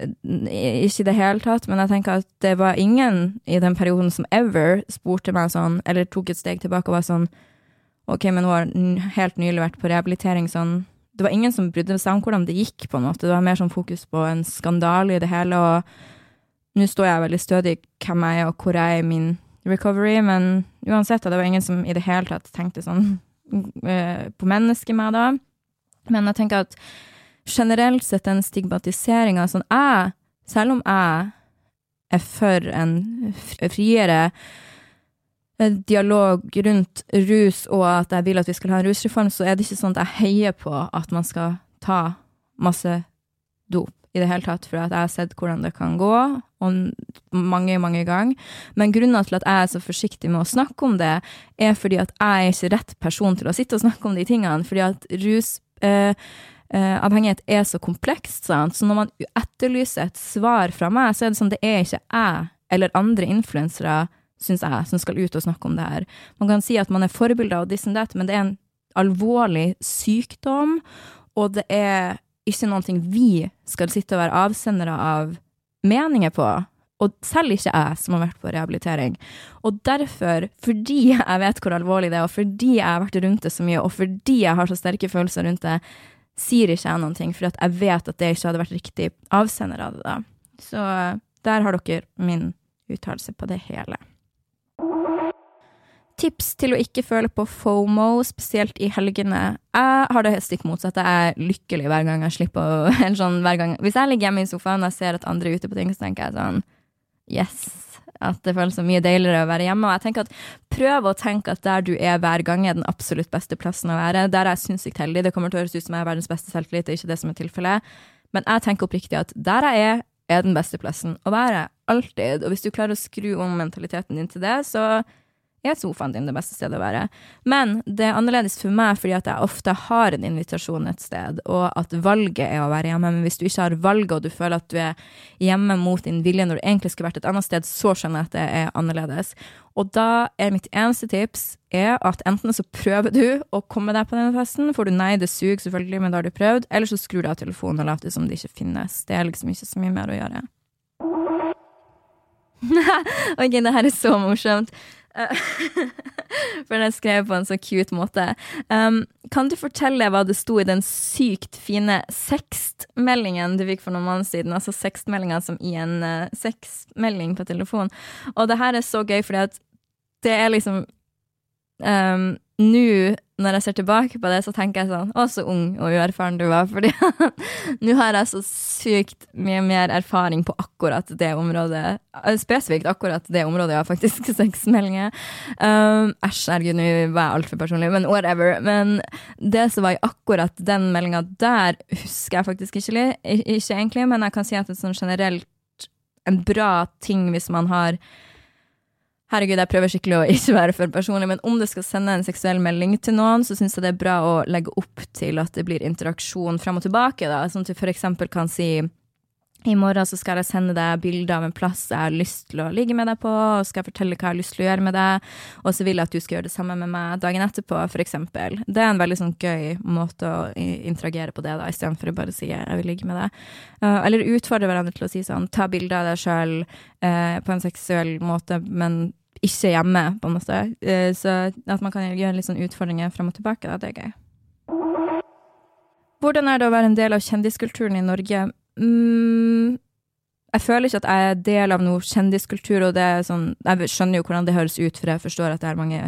Ikke i det hele tatt, men jeg tenker at det var ingen i den perioden som ever spurte meg sånn, eller tok et steg tilbake og var sånn OK, men hun har helt nylig vært på rehabilitering, sånn det var ingen som brydde seg om hvordan det gikk, på en måte. Det var mer sånn fokus på en skandale i det hele, og nå står jeg veldig stødig hvem jeg er, og hvor jeg er i min recovery, men uansett, det var ingen som i det hele tatt tenkte sånn uh, på mennesket med da. Men jeg tenker at generelt sett den stigmatiseringa sånn jeg, selv om jeg er for en friere Eh, dialog rundt rus, og at jeg vil at vi skal ha en rusreform, så er det ikke sånn at jeg heier på at man skal ta masse dop i det hele tatt, for at jeg har sett hvordan det kan gå, og mange, mange ganger. Men grunnen til at jeg er så forsiktig med å snakke om det, er fordi at jeg er ikke rett person til å sitte og snakke om de tingene, fordi at rus eh, eh, er så komplekst, sant? så når man etterlyser et svar fra meg, så er det sånn, det er ikke jeg eller andre influensere syns jeg, som skal ut og snakke om det her. Man kan si at man er forbilder og this and that, men det er en alvorlig sykdom, og det er ikke noe vi skal sitte og være avsendere av meninger på. Og selv ikke jeg, som har vært på rehabilitering. Og derfor, fordi jeg vet hvor alvorlig det er, og fordi jeg har vært rundt det så mye, og fordi jeg har så sterke følelser rundt det, sier ikke jeg noen ting, for jeg vet at det ikke hadde vært riktig avsender av det. da. Så der har dere min uttalelse på det hele. Tips til å ikke føle på FOMO, spesielt i helgene. Jeg har det stikk motsatte. Jeg er lykkelig hver gang jeg slipper å sånn, Hvis jeg ligger hjemme i sofaen og ser at andre er ute på ting, så tenker jeg sånn Yes. At det føles så mye deiligere å være hjemme. Og jeg tenker at Prøv å tenke at der du er hver gang, er den absolutt beste plassen å være. Der er jeg sinnssykt heldig. Det kommer til å høres ut som jeg er verdens beste selvtillit, det er ikke det som er tilfellet. Men jeg tenker oppriktig at der jeg er, er den beste plassen å være. Alltid. Og hvis du klarer å skru om mentaliteten din til det, så er sofaen din det beste stedet å være. Men det er annerledes for meg fordi at jeg ofte har en invitasjon et sted, og at valget er å være hjemme. Men hvis du ikke har valget, og du føler at du er hjemme mot din vilje når du egentlig skulle vært et annet sted, så skjønner jeg at det er annerledes. Og da er mitt eneste tips er at enten så prøver du å komme deg på denne festen, får du nei, det suger selvfølgelig, men da har du prøvd, eller så skrur du av telefonen og later som det ikke finnes. Det er liksom ikke så mye mer å gjøre. ok, det her er så morsomt. For den skrev på en så cute måte. Um, kan du fortelle hva det sto i den sykt fine sextmeldingen du fikk for noen måneder siden? Altså sextmeldinga som i en uh, sexmelding på telefon. Og det her er så gøy, fordi at det er liksom um, Nå når jeg ser tilbake på det, så tenker jeg sånn Å, så ung og uerfaren du var. Fordi nå har jeg så sykt mye mer erfaring på akkurat det området. Eh, spesifikt akkurat det området, jeg har faktisk. Sexmeldinger. Um, æsj, herregud, nå var jeg altfor personlig, men whatever. Men det som var i akkurat den meldinga der, husker jeg faktisk ikke, ikke egentlig, men jeg kan si at det er sånn generelt en bra ting hvis man har Herregud, jeg prøver skikkelig å ikke være for personlig, men om du skal sende en seksuell melding til noen, så syns jeg det er bra å legge opp til at det blir interaksjon fram og tilbake, da. Sånn at du eksempel kan si i morgen så skal jeg sende deg bilder av en plass jeg har lyst til å ligge med deg på, og skal fortelle hva jeg har lyst til å gjøre med deg, og så vil jeg at du skal gjøre det samme med meg dagen etterpå, eksempel. Det er en veldig sånn gøy måte å interagere på det, da, istedenfor å bare si jeg vil ligge med deg. Uh, eller utfordre hverandre til å si sånn, ta bilder av deg sjøl uh, på en seksuell måte, men ikke hjemme, på en måte. Uh, så at man kan gjøre litt sånn utfordringer fram og tilbake, da, det er gøy. Hvordan er det å være en del av kjendiskulturen i Norge? Mm, jeg føler ikke at jeg er del av noe kjendiskultur, og det er sånn Jeg skjønner jo hvordan det høres ut, for jeg forstår at det er mange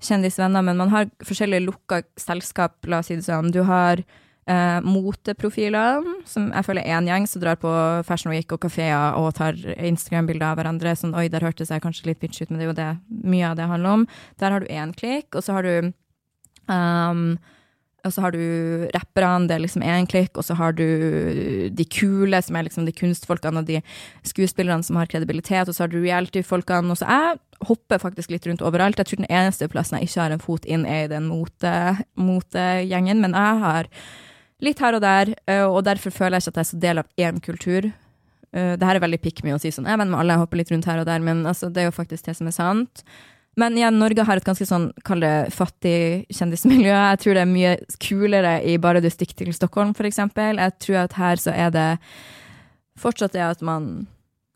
kjendisvenner, men man har forskjellige lukka selskap, la oss si det sånn. Du har eh, moteprofilene, som jeg føler er en gjeng som drar på Fashion Week og kafeer og tar Instagram-bilder av hverandre. Sånn oi, der hørtes jeg kanskje litt bitch ut, men det er jo det mye av det handler om. Der har du én klikk, og så har du um, og så har du rapperne, det er liksom én klikk, og så har du de kule, som er liksom de kunstfolkene, og de skuespillerne som har kredibilitet, og så har du reality-folkene. Og så jeg hopper faktisk litt rundt overalt. Jeg tror den eneste plassen jeg ikke har en fot inn, er i den motegjengen, men jeg har litt her og der, eh, og derfor føler jeg ikke at jeg er så del av én kultur. Eh, det her er veldig pick me å si sånn, jeg mener med alle, jeg hopper litt rundt her og der, men altså, det er jo faktisk det som er sant. Men igjen, Norge har et ganske sånn, kall det fattig kjendismiljø. Jeg tror det er mye kulere i bare du stikker til Stockholm, eksempel. Jeg tror at her så er det fortsatt det at man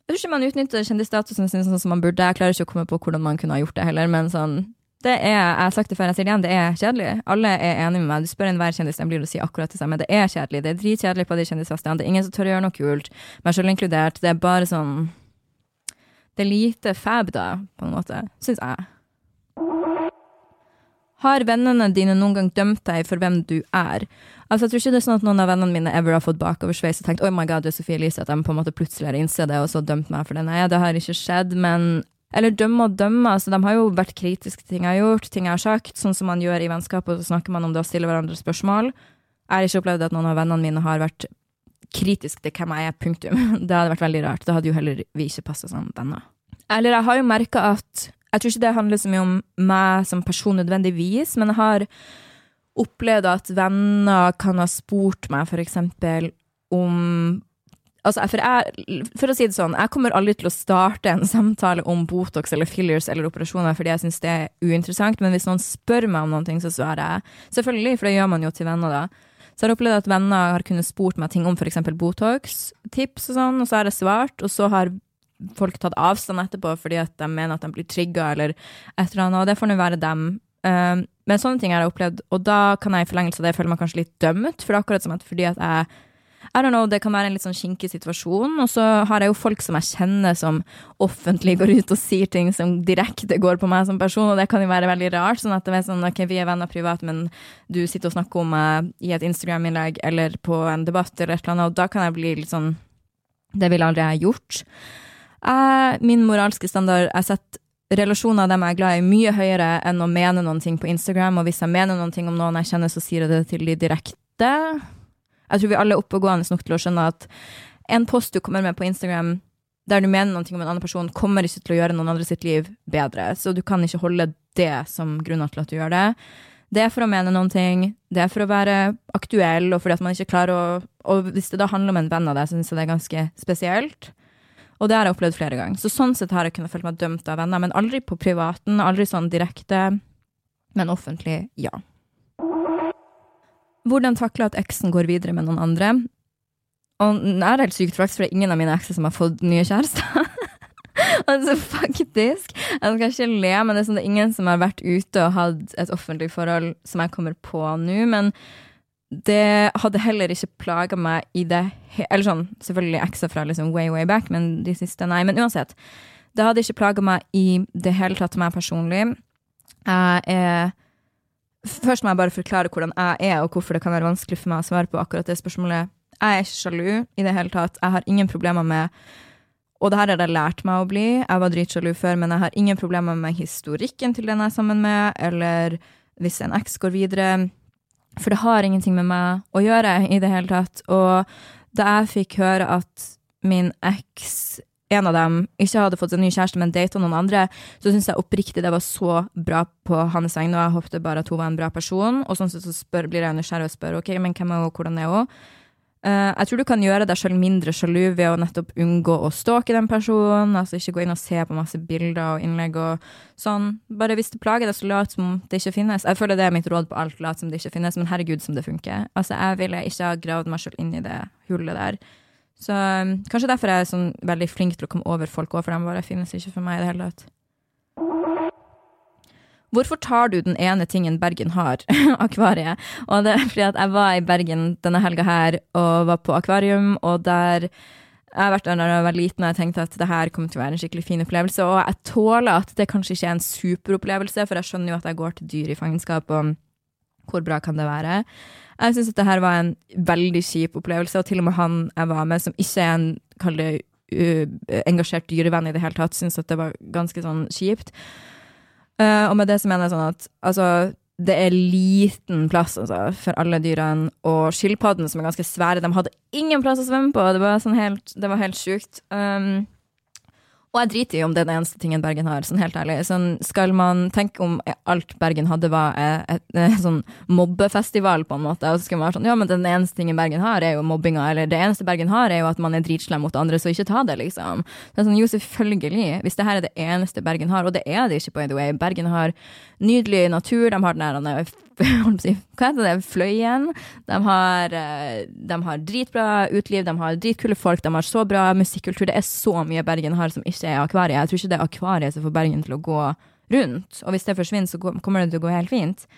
Jeg tror ikke man utnytter kjendisstatusen sin sånn som man burde. Jeg klarer ikke å komme på hvordan man kunne ha gjort det heller, men sånn det er, jeg har sagt det før, jeg sier det igjen, det er kjedelig. Alle er enige med meg. Du spør enhver kjendis, den blir å si akkurat det samme. Det er kjedelig. Det er dritkjedelig på de kjendisfestene. Det er ingen som tør å gjøre noe kult, meg selv inkludert. Det er bare sånn det er lite fab, da, på en måte, syns jeg. Har vennene dine noen gang dømt deg for hvem du er? Altså, Jeg tror ikke det er sånn at noen av vennene mine ever har fått bakoversveis og tenkt oh my god, du er Sofie Elise, at de på en måte plutselig har innsett det og så dømt meg for det. Nei, det har ikke skjedd, men Eller dømme og dømme. altså De har jo vært kritiske til ting jeg har gjort, ting jeg har sagt, sånn som man gjør i vennskap, og så snakker man om det og stiller hverandre spørsmål. Jeg har ikke opplevd at noen av vennene mine har vært kritisk til hvem jeg er, punktum. Det hadde vært veldig rart. Da hadde jo heller vi ikke passa som venner. Eller jeg har jo merka at Jeg tror ikke det handler så mye om meg som person nødvendigvis, men jeg har opplevd at venner kan ha spurt meg for eksempel om Altså, for, jeg, for, å si det sånn, jeg kommer aldri til å starte en samtale om Botox eller fillers eller operasjoner fordi jeg syns det er uinteressant, men hvis noen spør meg om noe, så svarer jeg. Selvfølgelig, for det gjør man jo til venner, da. Så jeg har opplevd at venner har kunnet spurt meg ting om f.eks. Botox-tips og sånn, og så har jeg svart, og så har folk tatt avstand etterpå fordi at de mener at de blir trigga eller et eller annet, og det får nå være dem. Um, men sånne ting har jeg opplevd, og da kan jeg i forlengelse av det føle meg kanskje litt dømt, for det er akkurat som at fordi at jeg I don't know, det kan være en litt sånn kinkig situasjon, og så har jeg jo folk som jeg kjenner som offentlig går ut og sier ting som direkte går på meg som person, og det kan jo være veldig rart, sånn at det er sånn ok, vi er venner privat, men du sitter og snakker om meg i et Instagram-innlegg eller på en debatt eller et eller annet, og da kan jeg bli litt sånn Det ville aldri jeg gjort. Jeg, min moralske standard Jeg setter relasjoner av dem jeg er glad i, mye høyere enn å mene noen ting på Instagram. Og hvis jeg mener noen ting om noen jeg kjenner, så sier jeg det til de direkte. Jeg tror vi alle er oppegående nok til å skjønne at en post du kommer med på Instagram, der du mener noe om en annen person, kommer ikke til å gjøre noen andre sitt liv bedre. Så du kan ikke holde det som grunner til at du gjør det. Det er for å mene noen ting, det er for å være aktuell, og fordi at man ikke klarer å Og hvis det da handler om en venn av deg, så syns jeg det er ganske spesielt. Og det har jeg opplevd flere ganger. Så sånn sett har jeg kunnet føle meg dømt av venner, men aldri på privaten, aldri sånn direkte. Men offentlig, ja. Hvordan takle at eksen går videre med noen andre? Og det er helt sykt, faktisk, for det er ingen av mine ekser som har fått nye kjærester. altså, faktisk. Jeg skal ikke le, men det er, sånn, det er ingen som har vært ute og hatt et offentlig forhold som jeg kommer på nå. Men det hadde heller ikke plaga meg i det Eller sånn, selvfølgelig ekser fra liksom way, way back, men de siste, nei. Men uansett. Det hadde ikke plaga meg i det hele tatt meg personlig. Jeg er Først må jeg bare forklare hvordan jeg er, og hvorfor det kan være vanskelig for meg å svare på akkurat det spørsmålet jeg er ikke sjalu i det hele tatt. Jeg har ingen problemer med Og det her har jeg lært meg å bli. Jeg var dritsjalu før, men jeg har ingen problemer med historikken til den jeg er sammen med, eller hvis en eks går videre. For det har ingenting med meg å gjøre i det hele tatt. Og da jeg fikk høre at min eks, en av dem, ikke hadde fått en ny kjæreste, men data noen andre, så syns jeg oppriktig det var så bra på hans vegne, og jeg håpte bare at hun var en bra person. Og sånn sett så spør, blir jeg nysgjerrig og spør ok, men hvem er hun, hvordan er hun? Uh, jeg tror du kan gjøre deg selv mindre sjalu ved å nettopp unngå å stalke den personen. Altså ikke gå inn og se på masse bilder og innlegg og sånn. Bare hvis det plager deg, så lat som det ikke finnes. Jeg føler det er mitt råd på alt, lat som det ikke finnes, men herregud som det funker. Altså jeg ville ikke ha gravd meg selv inn i det hullet der. Så um, kanskje derfor er jeg sånn veldig flink til å komme over folk òg, for de bare finnes ikke for meg i det hele tatt. Hvorfor tar du den ene tingen Bergen har, akvariet? Og det er fordi at jeg var i Bergen denne helga her og var på akvarium, og der jeg har vært der da jeg var liten og jeg tenkte at det her kommer til å være en skikkelig fin opplevelse. Og jeg tåler at det kanskje ikke er en superopplevelse, for jeg skjønner jo at jeg går til dyr i fangenskap, og hvor bra kan det være? Jeg syns at det her var en veldig kjip opplevelse, og til og med han jeg var med, som ikke er en, kall det, uh, engasjert dyrevenn i det hele tatt, syns at det var ganske sånn kjipt. Uh, og med det så mener jeg sånn at altså, det er liten plass altså, for alle dyrene. Og skilpaddene, som er ganske svære, de hadde ingen plass å svømme på. Det var, sånn helt, det var helt sjukt. Um, og jeg driter i om det er den eneste tingen Bergen har, sånn helt ærlig. Sånn, skal man tenke om alt Bergen hadde var et, et, et, sånn mobbefestival, på en måte, og så skal man være sånn ja, men den eneste tingen Bergen har, er jo mobbinga, eller det eneste Bergen har, er jo at man er dritslem mot andre, så ikke ta det, liksom. Det er sånn, jo, selvfølgelig, hvis det her er det eneste Bergen har, og det er det ikke, by the way, Bergen har nydelig natur, de har den der hva heter det, Fløyen. De har, eh, de har, dritbra utliv, de har dritkule folk, de har så bra musikkultur. Det er så mye Bergen har som ikke er akvariet. Jeg tror ikke det er akvariet som får Bergen til å gå rundt. Og hvis det forsvinner, så kommer det til å gå helt fint.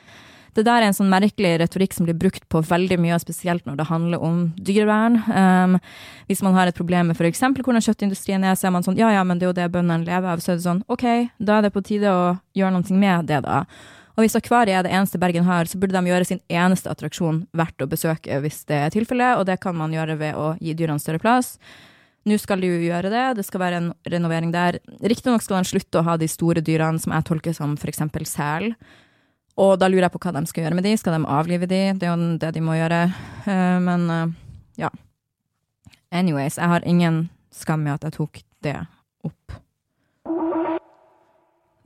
Det der er en sånn merkelig retorikk som blir brukt på veldig mye, spesielt når det handler om dyrevern. Um, hvis man har et problem med f.eks. hvordan kjøttindustrien er, så er man sånn ja ja, men det er jo det bøndene lever av. Så er det sånn ok, da er det på tide å gjøre noe med det, da. Og hvis akvariet er det eneste Bergen har, så burde de gjøre sin eneste attraksjon verdt å besøke hvis det er tilfellet, og det kan man gjøre ved å gi dyrene større plass. Nå skal de jo gjøre det, det skal være en renovering der. Riktignok skal de slutte å ha de store dyrene som jeg tolker som f.eks. sel. Og da lurer jeg på hva de skal gjøre med de. Skal de avlive de? Det er jo det de må gjøre. Uh, men uh, ja. Anyways, jeg har ingen skam i at jeg tok det opp.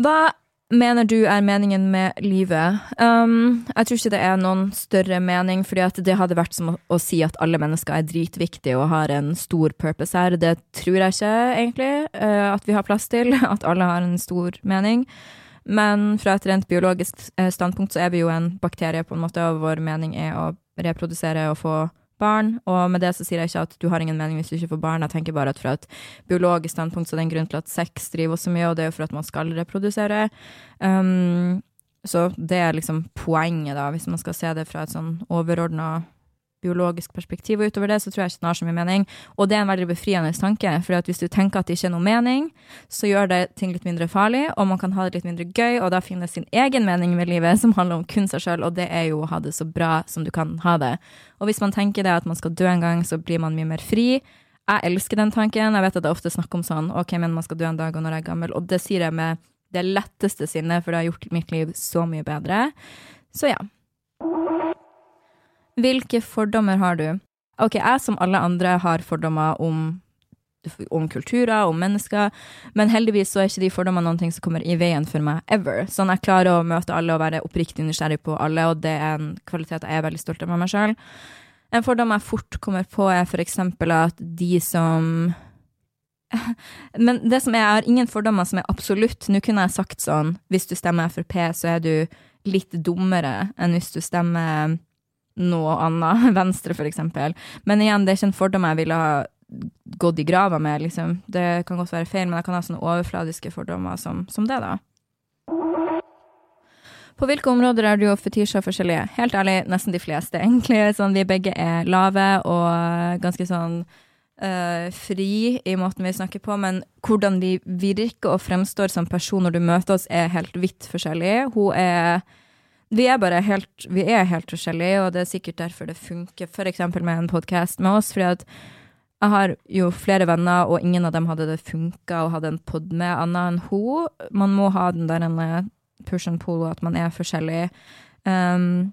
Hva mener du er meningen med livet? Um, jeg tror ikke det er noen større mening, fordi det hadde vært som å, å, si at alle mennesker er dritviktige og har en stor purpose her. Det tror jeg ikke, egentlig, uh, at vi har plass til. At alle har en stor mening. Men fra et rent biologisk eh, standpunkt så er vi jo en bakterie, på en måte, og vår mening er å reprodusere og få barn. Og med det så sier jeg ikke at du har ingen mening hvis du ikke får barn. Jeg tenker bare at fra et biologisk standpunkt så er det en grunn til at sex driver så mye, og det er jo for at man skal reprodusere. Um, så det er liksom poenget, da, hvis man skal se det fra et sånn overordna biologisk perspektiv, og utover det så tror jeg ikke den har så mye mening. Og det er en veldig befriende tanke, for hvis du tenker at det ikke er noe mening, så gjør det ting litt mindre farlig, og man kan ha det litt mindre gøy, og da finnes sin egen mening med livet, som handler om kun seg sjøl, og det er jo å ha det så bra som du kan ha det. Og hvis man tenker det at man skal dø en gang, så blir man mye mer fri. Jeg elsker den tanken. Jeg vet at det er ofte snakk om sånn, ok, men man skal dø en dag, og når jeg er gammel, og det sier jeg med det letteste sinnet, for det har gjort mitt liv så mye bedre. Så ja. Hvilke fordommer har du? Ok, jeg som alle andre har fordommer om om kulturer, om mennesker. Men heldigvis så er ikke de fordommene noen ting som kommer i veien for meg ever. Sånn jeg klarer å møte alle og være oppriktig nysgjerrig på alle, og det er en kvalitet jeg er veldig stolt av med meg sjøl. En fordom jeg fort kommer på, er for eksempel at de som Men det som er, jeg har ingen fordommer som er absolutt. Nå kunne jeg sagt sånn, hvis du stemmer Frp, så er du litt dummere enn hvis du stemmer noe annet, Venstre for eksempel. Men igjen, det er ikke en fordom jeg ville ha gått i grava med, liksom. Det kan godt være feil, men jeg kan ha sånne overfladiske fordommer som, som det, da. På hvilke områder er du og Fetisha forskjellige? Helt ærlig, nesten de fleste, egentlig. Sånn, vi begge er lave og ganske sånn uh, fri i måten vi snakker på, men hvordan vi virker og fremstår som person når du møter oss, er helt vidt forskjellig. Hun er vi er bare helt, vi er helt forskjellige, og det er sikkert derfor det funker, f.eks. med en podkast med oss. fordi at jeg har jo flere venner, og ingen av dem hadde det funka å ha en pod med annet enn hun. Man må ha den der push and pull, at man er forskjellig. Um,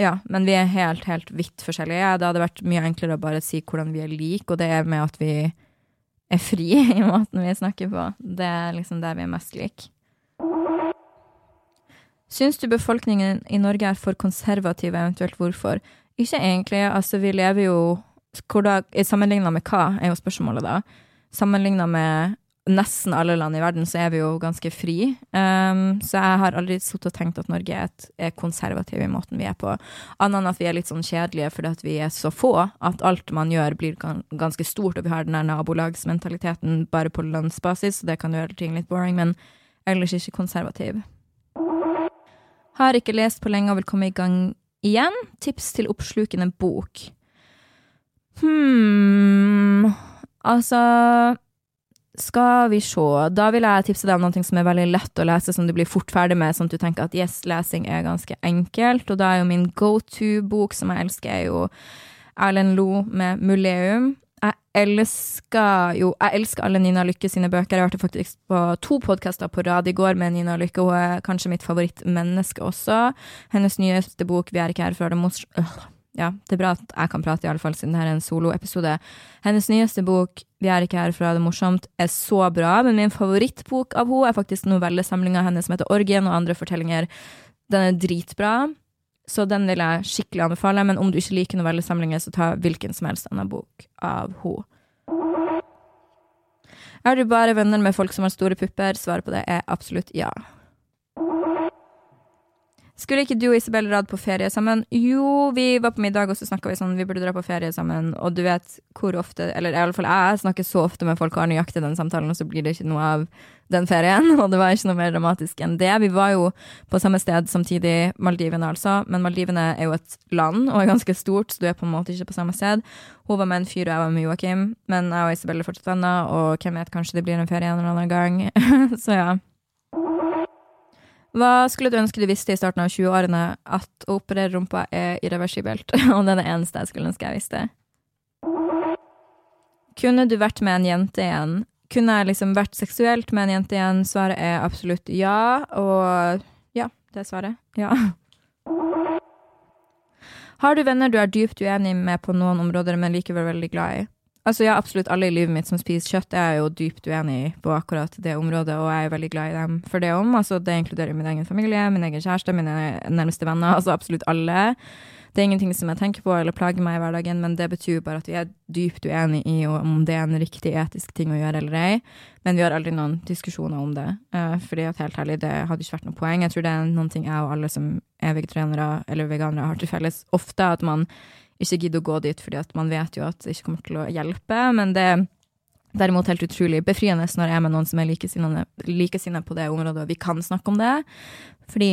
ja, men vi er helt, helt vidt forskjellige. Det hadde vært mye enklere å bare si hvordan vi er like, og det er med at vi er fri i måten vi snakker på. Det er liksom der vi er mest like. Syns du befolkningen i Norge er for konservativ, eventuelt hvorfor? Ikke egentlig, altså vi lever jo Sammenligna med hva, er jo spørsmålet da. Sammenligna med nesten alle land i verden, så er vi jo ganske fri. Um, så jeg har aldri sittet og tenkt at Norge er, et, er konservativ i måten vi er på. Annet enn at vi er litt sånn kjedelige fordi at vi er så få at alt man gjør blir ganske stort, og vi har den der nabolagsmentaliteten bare på landsbasis, så det kan gjøre ting litt boring, men ellers ikke konservativ. Har ikke lest på lenge og vil komme i gang igjen. Tips til oppslukende bok. Hm Altså Skal vi se. Da vil jeg tipse deg om noe som er veldig lett å lese, som du blir fort ferdig med, sånn at du tenker at yes, lesing er ganske enkelt. Og da er jo min go to-bok, som jeg elsker, er jo Erlend Lo med 'Muleum' jeg elsker jo Jeg elsker alle Nina Lykke sine bøker. Jeg hørte faktisk på to podkaster på rad i går med Nina Lykke. Hun er kanskje mitt favorittmenneske også. Hennes nyeste bok 'Vi er ikke her for det mors...' Øh, ja, det er bra at jeg kan prate, i alle fall, siden det her er en soloepisode. Hennes nyeste bok 'Vi er ikke her for å ha det morsomt' er så bra, men min favorittbok av henne er faktisk novellesamlinga hennes som heter 'Orgien og andre fortellinger'. Den er dritbra. Så den vil jeg skikkelig anbefale. Men om du ikke liker novellesamlinger, så ta hvilken som helst annen bok av henne. Er du bare venner med folk som har store pupper? Svaret på det er absolutt ja. Skulle ikke du og Isabel dratt på ferie sammen? Jo, vi var på middag, og så snakka vi sånn vi burde dra på ferie sammen. Og du vet hvor ofte Eller i alle fall jeg snakker så ofte med folk og har nøyaktig den samtalen, og så blir det ikke noe av den ferien. Og det var ikke noe mer dramatisk enn det. Vi var jo på samme sted samtidig, Maldivene altså. Men Maldivene er jo et land og er ganske stort, så du er på en måte ikke på samme sted. Hun var med en fyr, og jeg var med Joakim. Men jeg og Isabel er fortsatt venner, og hvem vet, kanskje det blir en ferie en eller annen gang. så ja. Hva skulle du ønske du visste i starten av 20-årene? At å operere rumpa er irreversibelt. Og det er det eneste jeg skulle ønske jeg visste. Kunne du vært med en jente igjen? Kunne jeg liksom vært seksuelt med en jente igjen? Svaret er absolutt ja. Og ja, det er svaret. Ja. Har du venner du er dypt uenig med på noen områder, men likevel veldig glad i? Altså ja, absolutt alle i livet mitt som spiser kjøtt, er jo dypt uenig på akkurat det området, og jeg er veldig glad i dem for det om. Altså, det inkluderer min egen familie, min egen kjæreste, mine nærmeste venner, altså absolutt alle. Det er ingenting som jeg tenker på eller plager meg i hverdagen, men det betyr bare at vi er dypt uenige i om det er en riktig etisk ting å gjøre eller ei. Men vi har aldri noen diskusjoner om det. Uh, fordi at helt ærlig, det hadde ikke vært noe poeng. Jeg tror det er noen ting jeg og alle som er vegetarianere eller veganere har til felles ofte, at man ikke gidder å gå dit fordi at man vet jo at det ikke kommer til å hjelpe. Men det er derimot helt utrolig befriende når jeg er med noen som er likesinnet på det området, og vi kan snakke om det. Fordi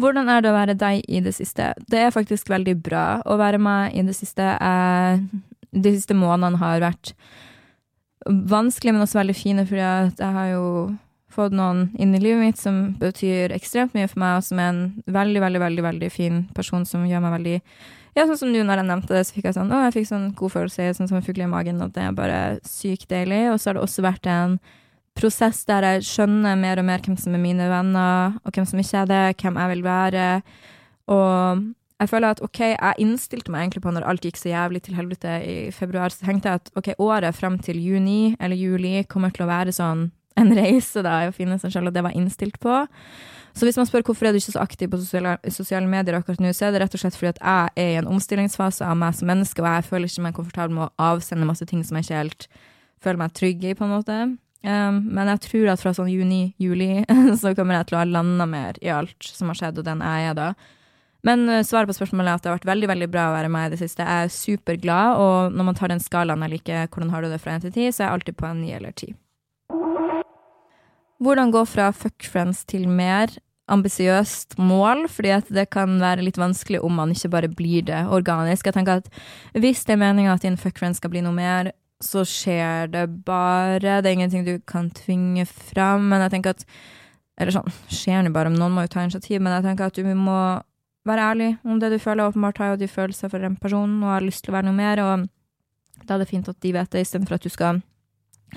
Hvordan er det å være deg i det siste? Det er faktisk veldig bra å være meg i det siste. Jeg, de siste månedene har vært vanskelig, men også veldig fine, fordi jeg har jo fått noen inn i livet mitt som betyr ekstremt mye for meg, og som er en veldig, veldig, veldig veldig fin person som gjør meg veldig Ja, sånn som nå når jeg nevnte det, så fikk jeg sånn Å, jeg fikk sånn god følelse, sånn som en fugl i magen, at det er bare sykt deilig. Og så har det også vært en prosess der jeg skjønner mer og mer hvem som er mine venner, og hvem som ikke er det, hvem jeg vil være. Og jeg føler at OK, jeg innstilte meg egentlig på når alt gikk så jævlig til helvete i februar, så tenkte jeg at OK, året frem til juni eller juli kommer til å være sånn en reise da, i å finne seg selv, og det var innstilt på. Så hvis man spør hvorfor er du ikke så aktiv på sosiale, sosiale medier akkurat nå, så er det rett og slett fordi at jeg er i en omstillingsfase av meg som menneske, og jeg føler ikke meg komfortabel med å avsende masse ting som jeg ikke helt føler meg trygg i, på en måte. Um, men jeg tror at fra sånn juni-juli så kommer jeg til å ha landa mer i alt som har skjedd, og den er jeg da. Men uh, svaret på spørsmålet er at det har vært veldig veldig bra å være med i det siste. Jeg er superglad, og når man tar den skalaen jeg liker, hvordan har du det fra én til ti, så er jeg alltid på en ni eller ti. Hvordan gå fra fuck friends til mer ambisiøst mål, fordi at det kan være litt vanskelig om man ikke bare blir det organisk. Jeg tenker at Hvis det er meninga at din fuck friends skal bli noe mer, så skjer det bare. Det er ingenting du kan tvinge fram. Men jeg tenker at Eller sånn, skjer det bare, men noen må jo ta initiativ. Men jeg tenker at du må være ærlig om det du føler. Åpenbart har jo de følelser for en person og har lyst til å være noe mer, og da er det fint at de vet det, istedenfor at du skal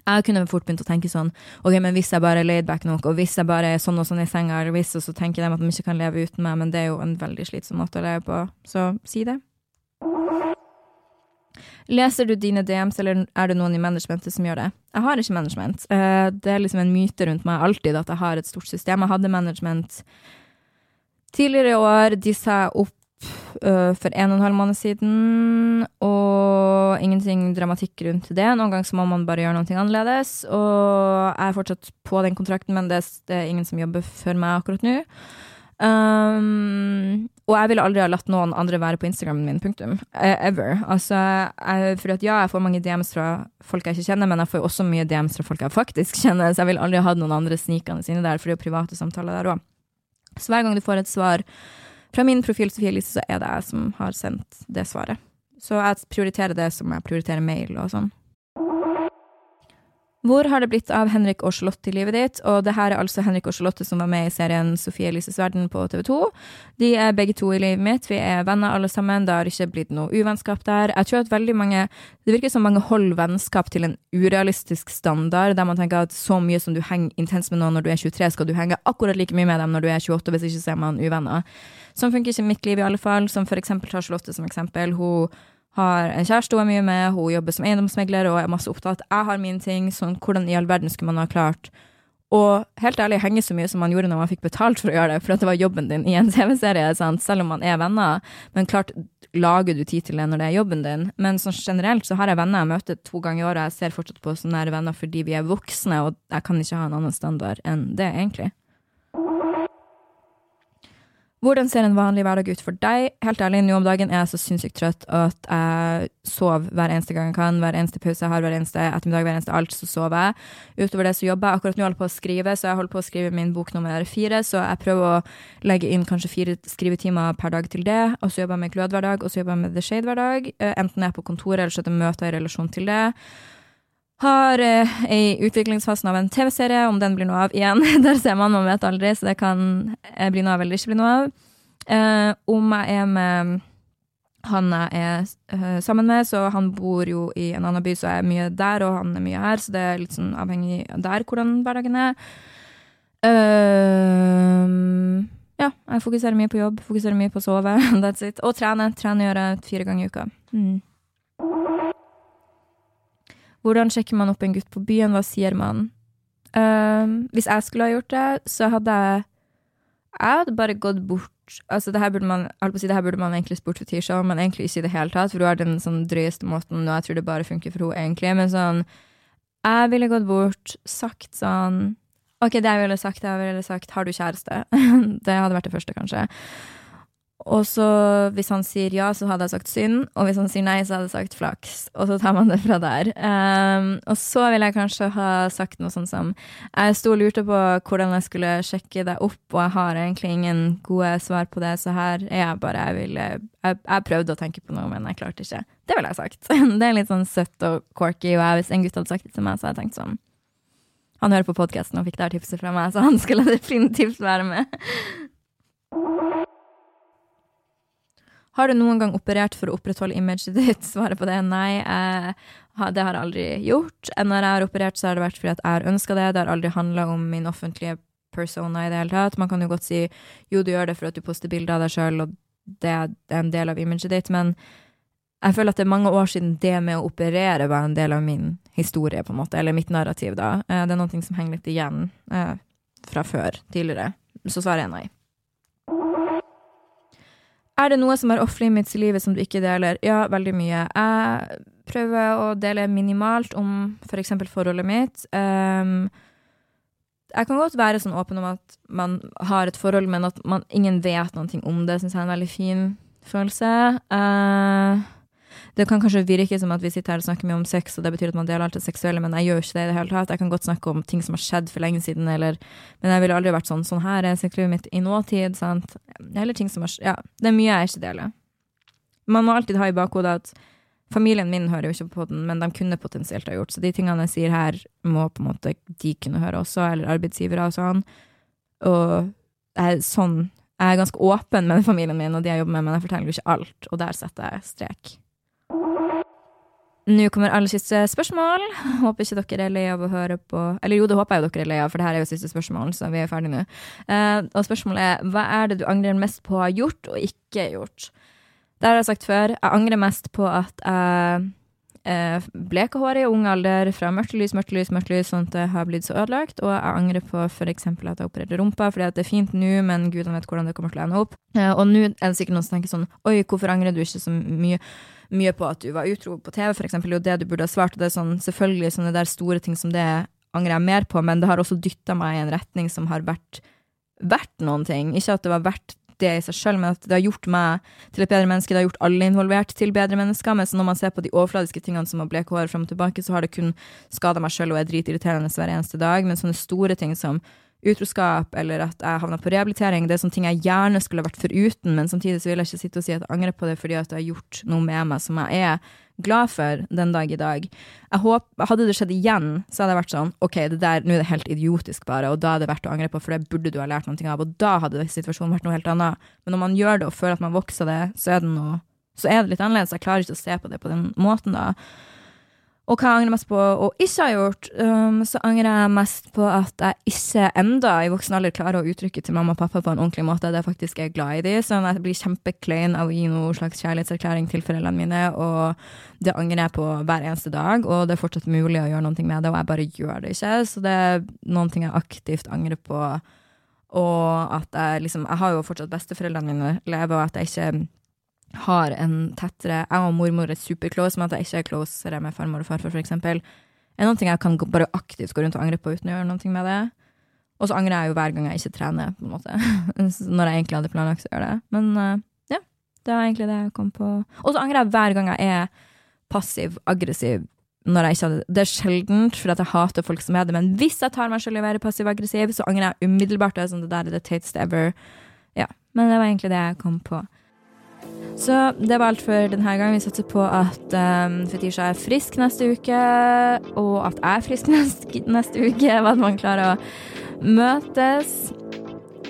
jeg kunne fort begynt å tenke sånn Ok, men hvis jeg bare er laid back nok, og hvis jeg bare er sånn og sånn i senga, eller hvis, og så tenker de at de ikke kan leve uten meg, men det er jo en veldig slitsom måte å leve på. Så si det. Leser du dine DMs, eller er det noen i managementet som gjør det? Jeg har ikke management. Eh, det er liksom en myte rundt meg alltid at jeg har et stort system. Jeg hadde management tidligere i år. De sa opp øh, for en og en halv måned siden, og ingenting dramatikk rundt det. Noen ganger så må man bare gjøre noe annerledes, og jeg er fortsatt på den kontrakten, men det er ingen som jobber for meg akkurat nå. Um, og jeg ville aldri ha latt noen andre være på Instagramen min, punktum. Eh, ever. Altså, jeg, for at ja, jeg får mange DMs fra folk jeg ikke kjenner, men jeg får også mye DMs fra folk jeg faktisk kjenner, så jeg vil aldri ha hatt noen andre snikende inne der, for det er jo private samtaler der òg. Så hver gang du får et svar fra min profil, Sofie Elise, så er det jeg som har sendt det svaret. Så jeg prioriterer det som jeg prioriterer mail og sånn. Hvor har det blitt av Henrik og Charlotte i livet ditt? Og det her er altså Henrik og Charlotte som var med i serien Sofie Elises verden på TV 2. De er begge to i livet mitt. Vi er venner alle sammen. Det har ikke blitt noe uvennskap der. Jeg tror at veldig mange Det virker som mange holder vennskap til en urealistisk standard, der man tenker at så mye som du henger intenst med noen når du er 23, skal du henge akkurat like mye med dem når du er 28, hvis ikke så er man uvenner. Sånn funker ikke mitt liv, i alle fall. Som for eksempel tar Charlotte som eksempel. Hun har en kjæreste hun er mye med, hun jobber som eiendomsmegler og er masse opptatt. Jeg har mine ting, sånn hvordan i all verden skulle man ha klart og helt ærlig henge så mye som man gjorde når man fikk betalt for å gjøre det, for at det var jobben din i en TV-serie, selv om man er venner. Men klart lager du tid til det når det er jobben din. Men sånn generelt så har jeg venner jeg møter to ganger i året, jeg ser fortsatt på sånne nære venner fordi vi er voksne, og jeg kan ikke ha en annen standard enn det, egentlig. Hvordan ser en vanlig hverdag ut for deg? Helt ærlig, nå om dagen er jeg så sinnssykt trøtt at jeg sover hver eneste gang jeg kan. Hver eneste pause jeg har, hver eneste ettermiddag, hver eneste alt, så sover jeg. Utover det så jobber jeg. Akkurat nå holder jeg på å skrive, så jeg holder på å skrive min bok nummer fire. Så jeg prøver å legge inn kanskje fire skrivetimer per dag til det. Og så jobber jeg med Glød hver dag, og så jobber jeg med The Shade hver dag. Eh, enten jeg er på kontoret, eller så er det møter i relasjon til det. Har eh, i utviklingsfasen av en TV-serie, om den blir noe av igjen. Der ser man, man vet aldri, så det kan eh, bli noe av eller ikke bli noe av. Eh, om jeg er med han jeg er eh, sammen med, så han bor jo i en annen by, så jeg er mye der, og han er mye her, så det er litt sånn avhengig der hvordan hverdagen er. Uh, ja, jeg fokuserer mye på jobb, fokuserer mye på å sove, that's it. Og trene. Trene gjør jeg fire ganger i uka. Mm. Hvordan sjekker man opp en gutt på byen? Hva sier man? Um, hvis jeg skulle ha gjort det, så hadde jeg Jeg hadde bare gått bort Altså, det her burde man si, det her burde man egentlig spurt for Tisha men egentlig ikke i det hele tatt, for hun har den sånn drøyeste måten, og jeg tror det bare funker for henne, egentlig. Men sånn Jeg ville gått bort, sagt sånn OK, det jeg ville sagt, jeg ville sagt Har du kjæreste? det hadde vært det første, kanskje. Og så hvis han sier ja, så hadde jeg sagt synd, og hvis han sier nei, så hadde jeg sagt flaks. Og så tar man det fra der. Um, og så ville jeg kanskje ha sagt noe sånn som Jeg sto og lurte på hvordan jeg skulle sjekke deg opp, og jeg har egentlig ingen gode svar på det, så her er jeg bare Jeg ville Jeg, jeg prøvde å tenke på noe, men jeg klarte ikke. Det ville jeg sagt. Det er litt sånn søtt og corky, og jeg, hvis en gutt hadde sagt det til meg, så hadde jeg tenkt sånn Han hører på podkasten og fikk det her tipset fra meg, så han skulle definitivt være med. Har du noen gang operert for å opprettholde imaget ditt? Svaret på det er nei. Jeg, det har jeg aldri gjort. Når jeg har operert, så har det vært fordi at jeg har ønska det. Det har aldri handla om min offentlige persona i det hele tatt. Man kan jo godt si jo, du gjør det for at du poster bilder av deg sjøl, og det er en del av imaget ditt, men jeg føler at det er mange år siden det med å operere var en del av min historie, på en måte, eller mitt narrativ, da. Eh, det er noe som henger litt igjen eh, fra før, tidligere. Så svaret er nei. Er det noe som er off limits i livet som du ikke deler? Ja, veldig mye. Jeg prøver å dele minimalt om f.eks. For forholdet mitt. Um, jeg kan godt være sånn åpen om at man har et forhold, men at man, ingen vet noe om det, syns jeg er en veldig fin følelse. Uh, det kan kanskje virke som at vi sitter her og snakker mye om sex, og det betyr at man deler alt det seksuelle, men jeg gjør ikke det i det hele tatt. Jeg kan godt snakke om ting som har skjedd for lenge siden, eller Men jeg ville aldri vært sånn Sånn her er sexlivet mitt i nåtid, sant. Eller ting som har Ja, det er mye jeg ikke deler. Man må alltid ha i bakhodet at familien min hører jo ikke på den, men de kunne potensielt ha gjort. Så de tingene jeg sier her, må på en måte de kunne høre også, eller arbeidsgivere og sånn. Og jeg er sånn Jeg er ganske åpen med familien min og de jeg jobber med, men jeg forteller jo ikke alt, og der setter jeg strek. Nå kommer aller siste spørsmål. Håper ikke dere er lei av å høre på Eller jo, det håper jeg dere er lei av, for det her er jo siste spørsmål, så vi er ferdige nå. Uh, og spørsmålet er hva er det du angrer mest på å ha gjort og ikke gjort? Det har jeg sagt før. Jeg angrer mest på at jeg uh, bleka håret i ung alder fra mørkt lys, mørkt lys, mørkt lys, sånn at det har blitt så ødelagt. Og jeg angrer på f.eks. at jeg opererte rumpa, fordi at det er fint nå, men gudene vet hvordan det kommer til å ende opp. Uh, og nå er det sikkert noen som tenker sånn oi, hvorfor angrer du ikke så mye? Mye på at du var utro på TV, eksempel, og det du burde ha svart. Og det er sånn, selvfølgelig sånne der store ting som det angrer jeg mer på, men det har også dytta meg i en retning som har vært verdt noen ting. Ikke at det var verdt det i seg sjøl, men at det har gjort meg til et bedre menneske. Det har gjort alle involvert til bedre mennesker. Men når man ser på de overfladiske tingene som å bleke hår fram og tilbake, så har det kun skada meg sjøl og er dritirriterende hver eneste dag. Men sånne store ting som utroskap, eller at jeg havna på rehabilitering. Det er sånne ting jeg gjerne skulle vært foruten, men samtidig så vil jeg ikke sitte og si at jeg angrer på det fordi at jeg har gjort noe med meg som jeg er glad for den dag i dag. Jeg håper, hadde det skjedd igjen, så hadde jeg vært sånn OK, det der, nå er det helt idiotisk, bare, og da er det verdt å angre på, for det burde du ha lært noe av, og da hadde situasjonen vært noe helt annet. Men når man gjør det og føler at man vokser det, så er det noe så er det litt annerledes. Jeg klarer ikke å se på det på den måten, da. Og hva jeg angrer mest på å ikke ha gjort, um, så angrer jeg mest på at jeg ikke enda i voksen alder klarer å uttrykke til mamma og pappa på en ordentlig måte at jeg faktisk er glad i dem. Så jeg blir kjempeklein av å gi noen slags kjærlighetserklæring til foreldrene mine, og det angrer jeg på hver eneste dag, og det er fortsatt mulig å gjøre noe med det, og jeg bare gjør det ikke. Så det er noen ting jeg aktivt angrer på, og at jeg liksom Jeg har jo fortsatt besteforeldrene mine leve, og at jeg ikke har en tettere Jeg og mormor er superclose, men at jeg ikke er closere med farmor og farfar, eksempel, er noe jeg kan bare aktivt gå rundt og angre på uten å gjøre noe med det. Og så angrer jeg jo hver gang jeg ikke trener, på en måte. Når jeg egentlig hadde planlagt å gjøre det. Men uh, ja, det var egentlig det jeg kom på. Og så angrer jeg hver gang jeg er passiv-aggressiv. Når jeg ikke hadde, det er sjeldent, for jeg hater folk som er det, men hvis jeg tar meg selv i å være passiv-aggressiv, så angrer jeg umiddelbart. Det er sånn, det der er tatest ever. Ja, Men det var egentlig det jeg kom på. Så det var alt for denne gang. Vi satser på at um, Fetisha er frisk neste uke, og at jeg er frisk neste, neste uke, og at man klarer å møtes.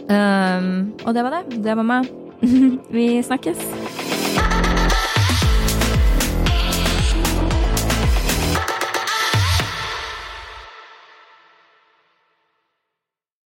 Um, og det var det. Det var meg. Vi snakkes.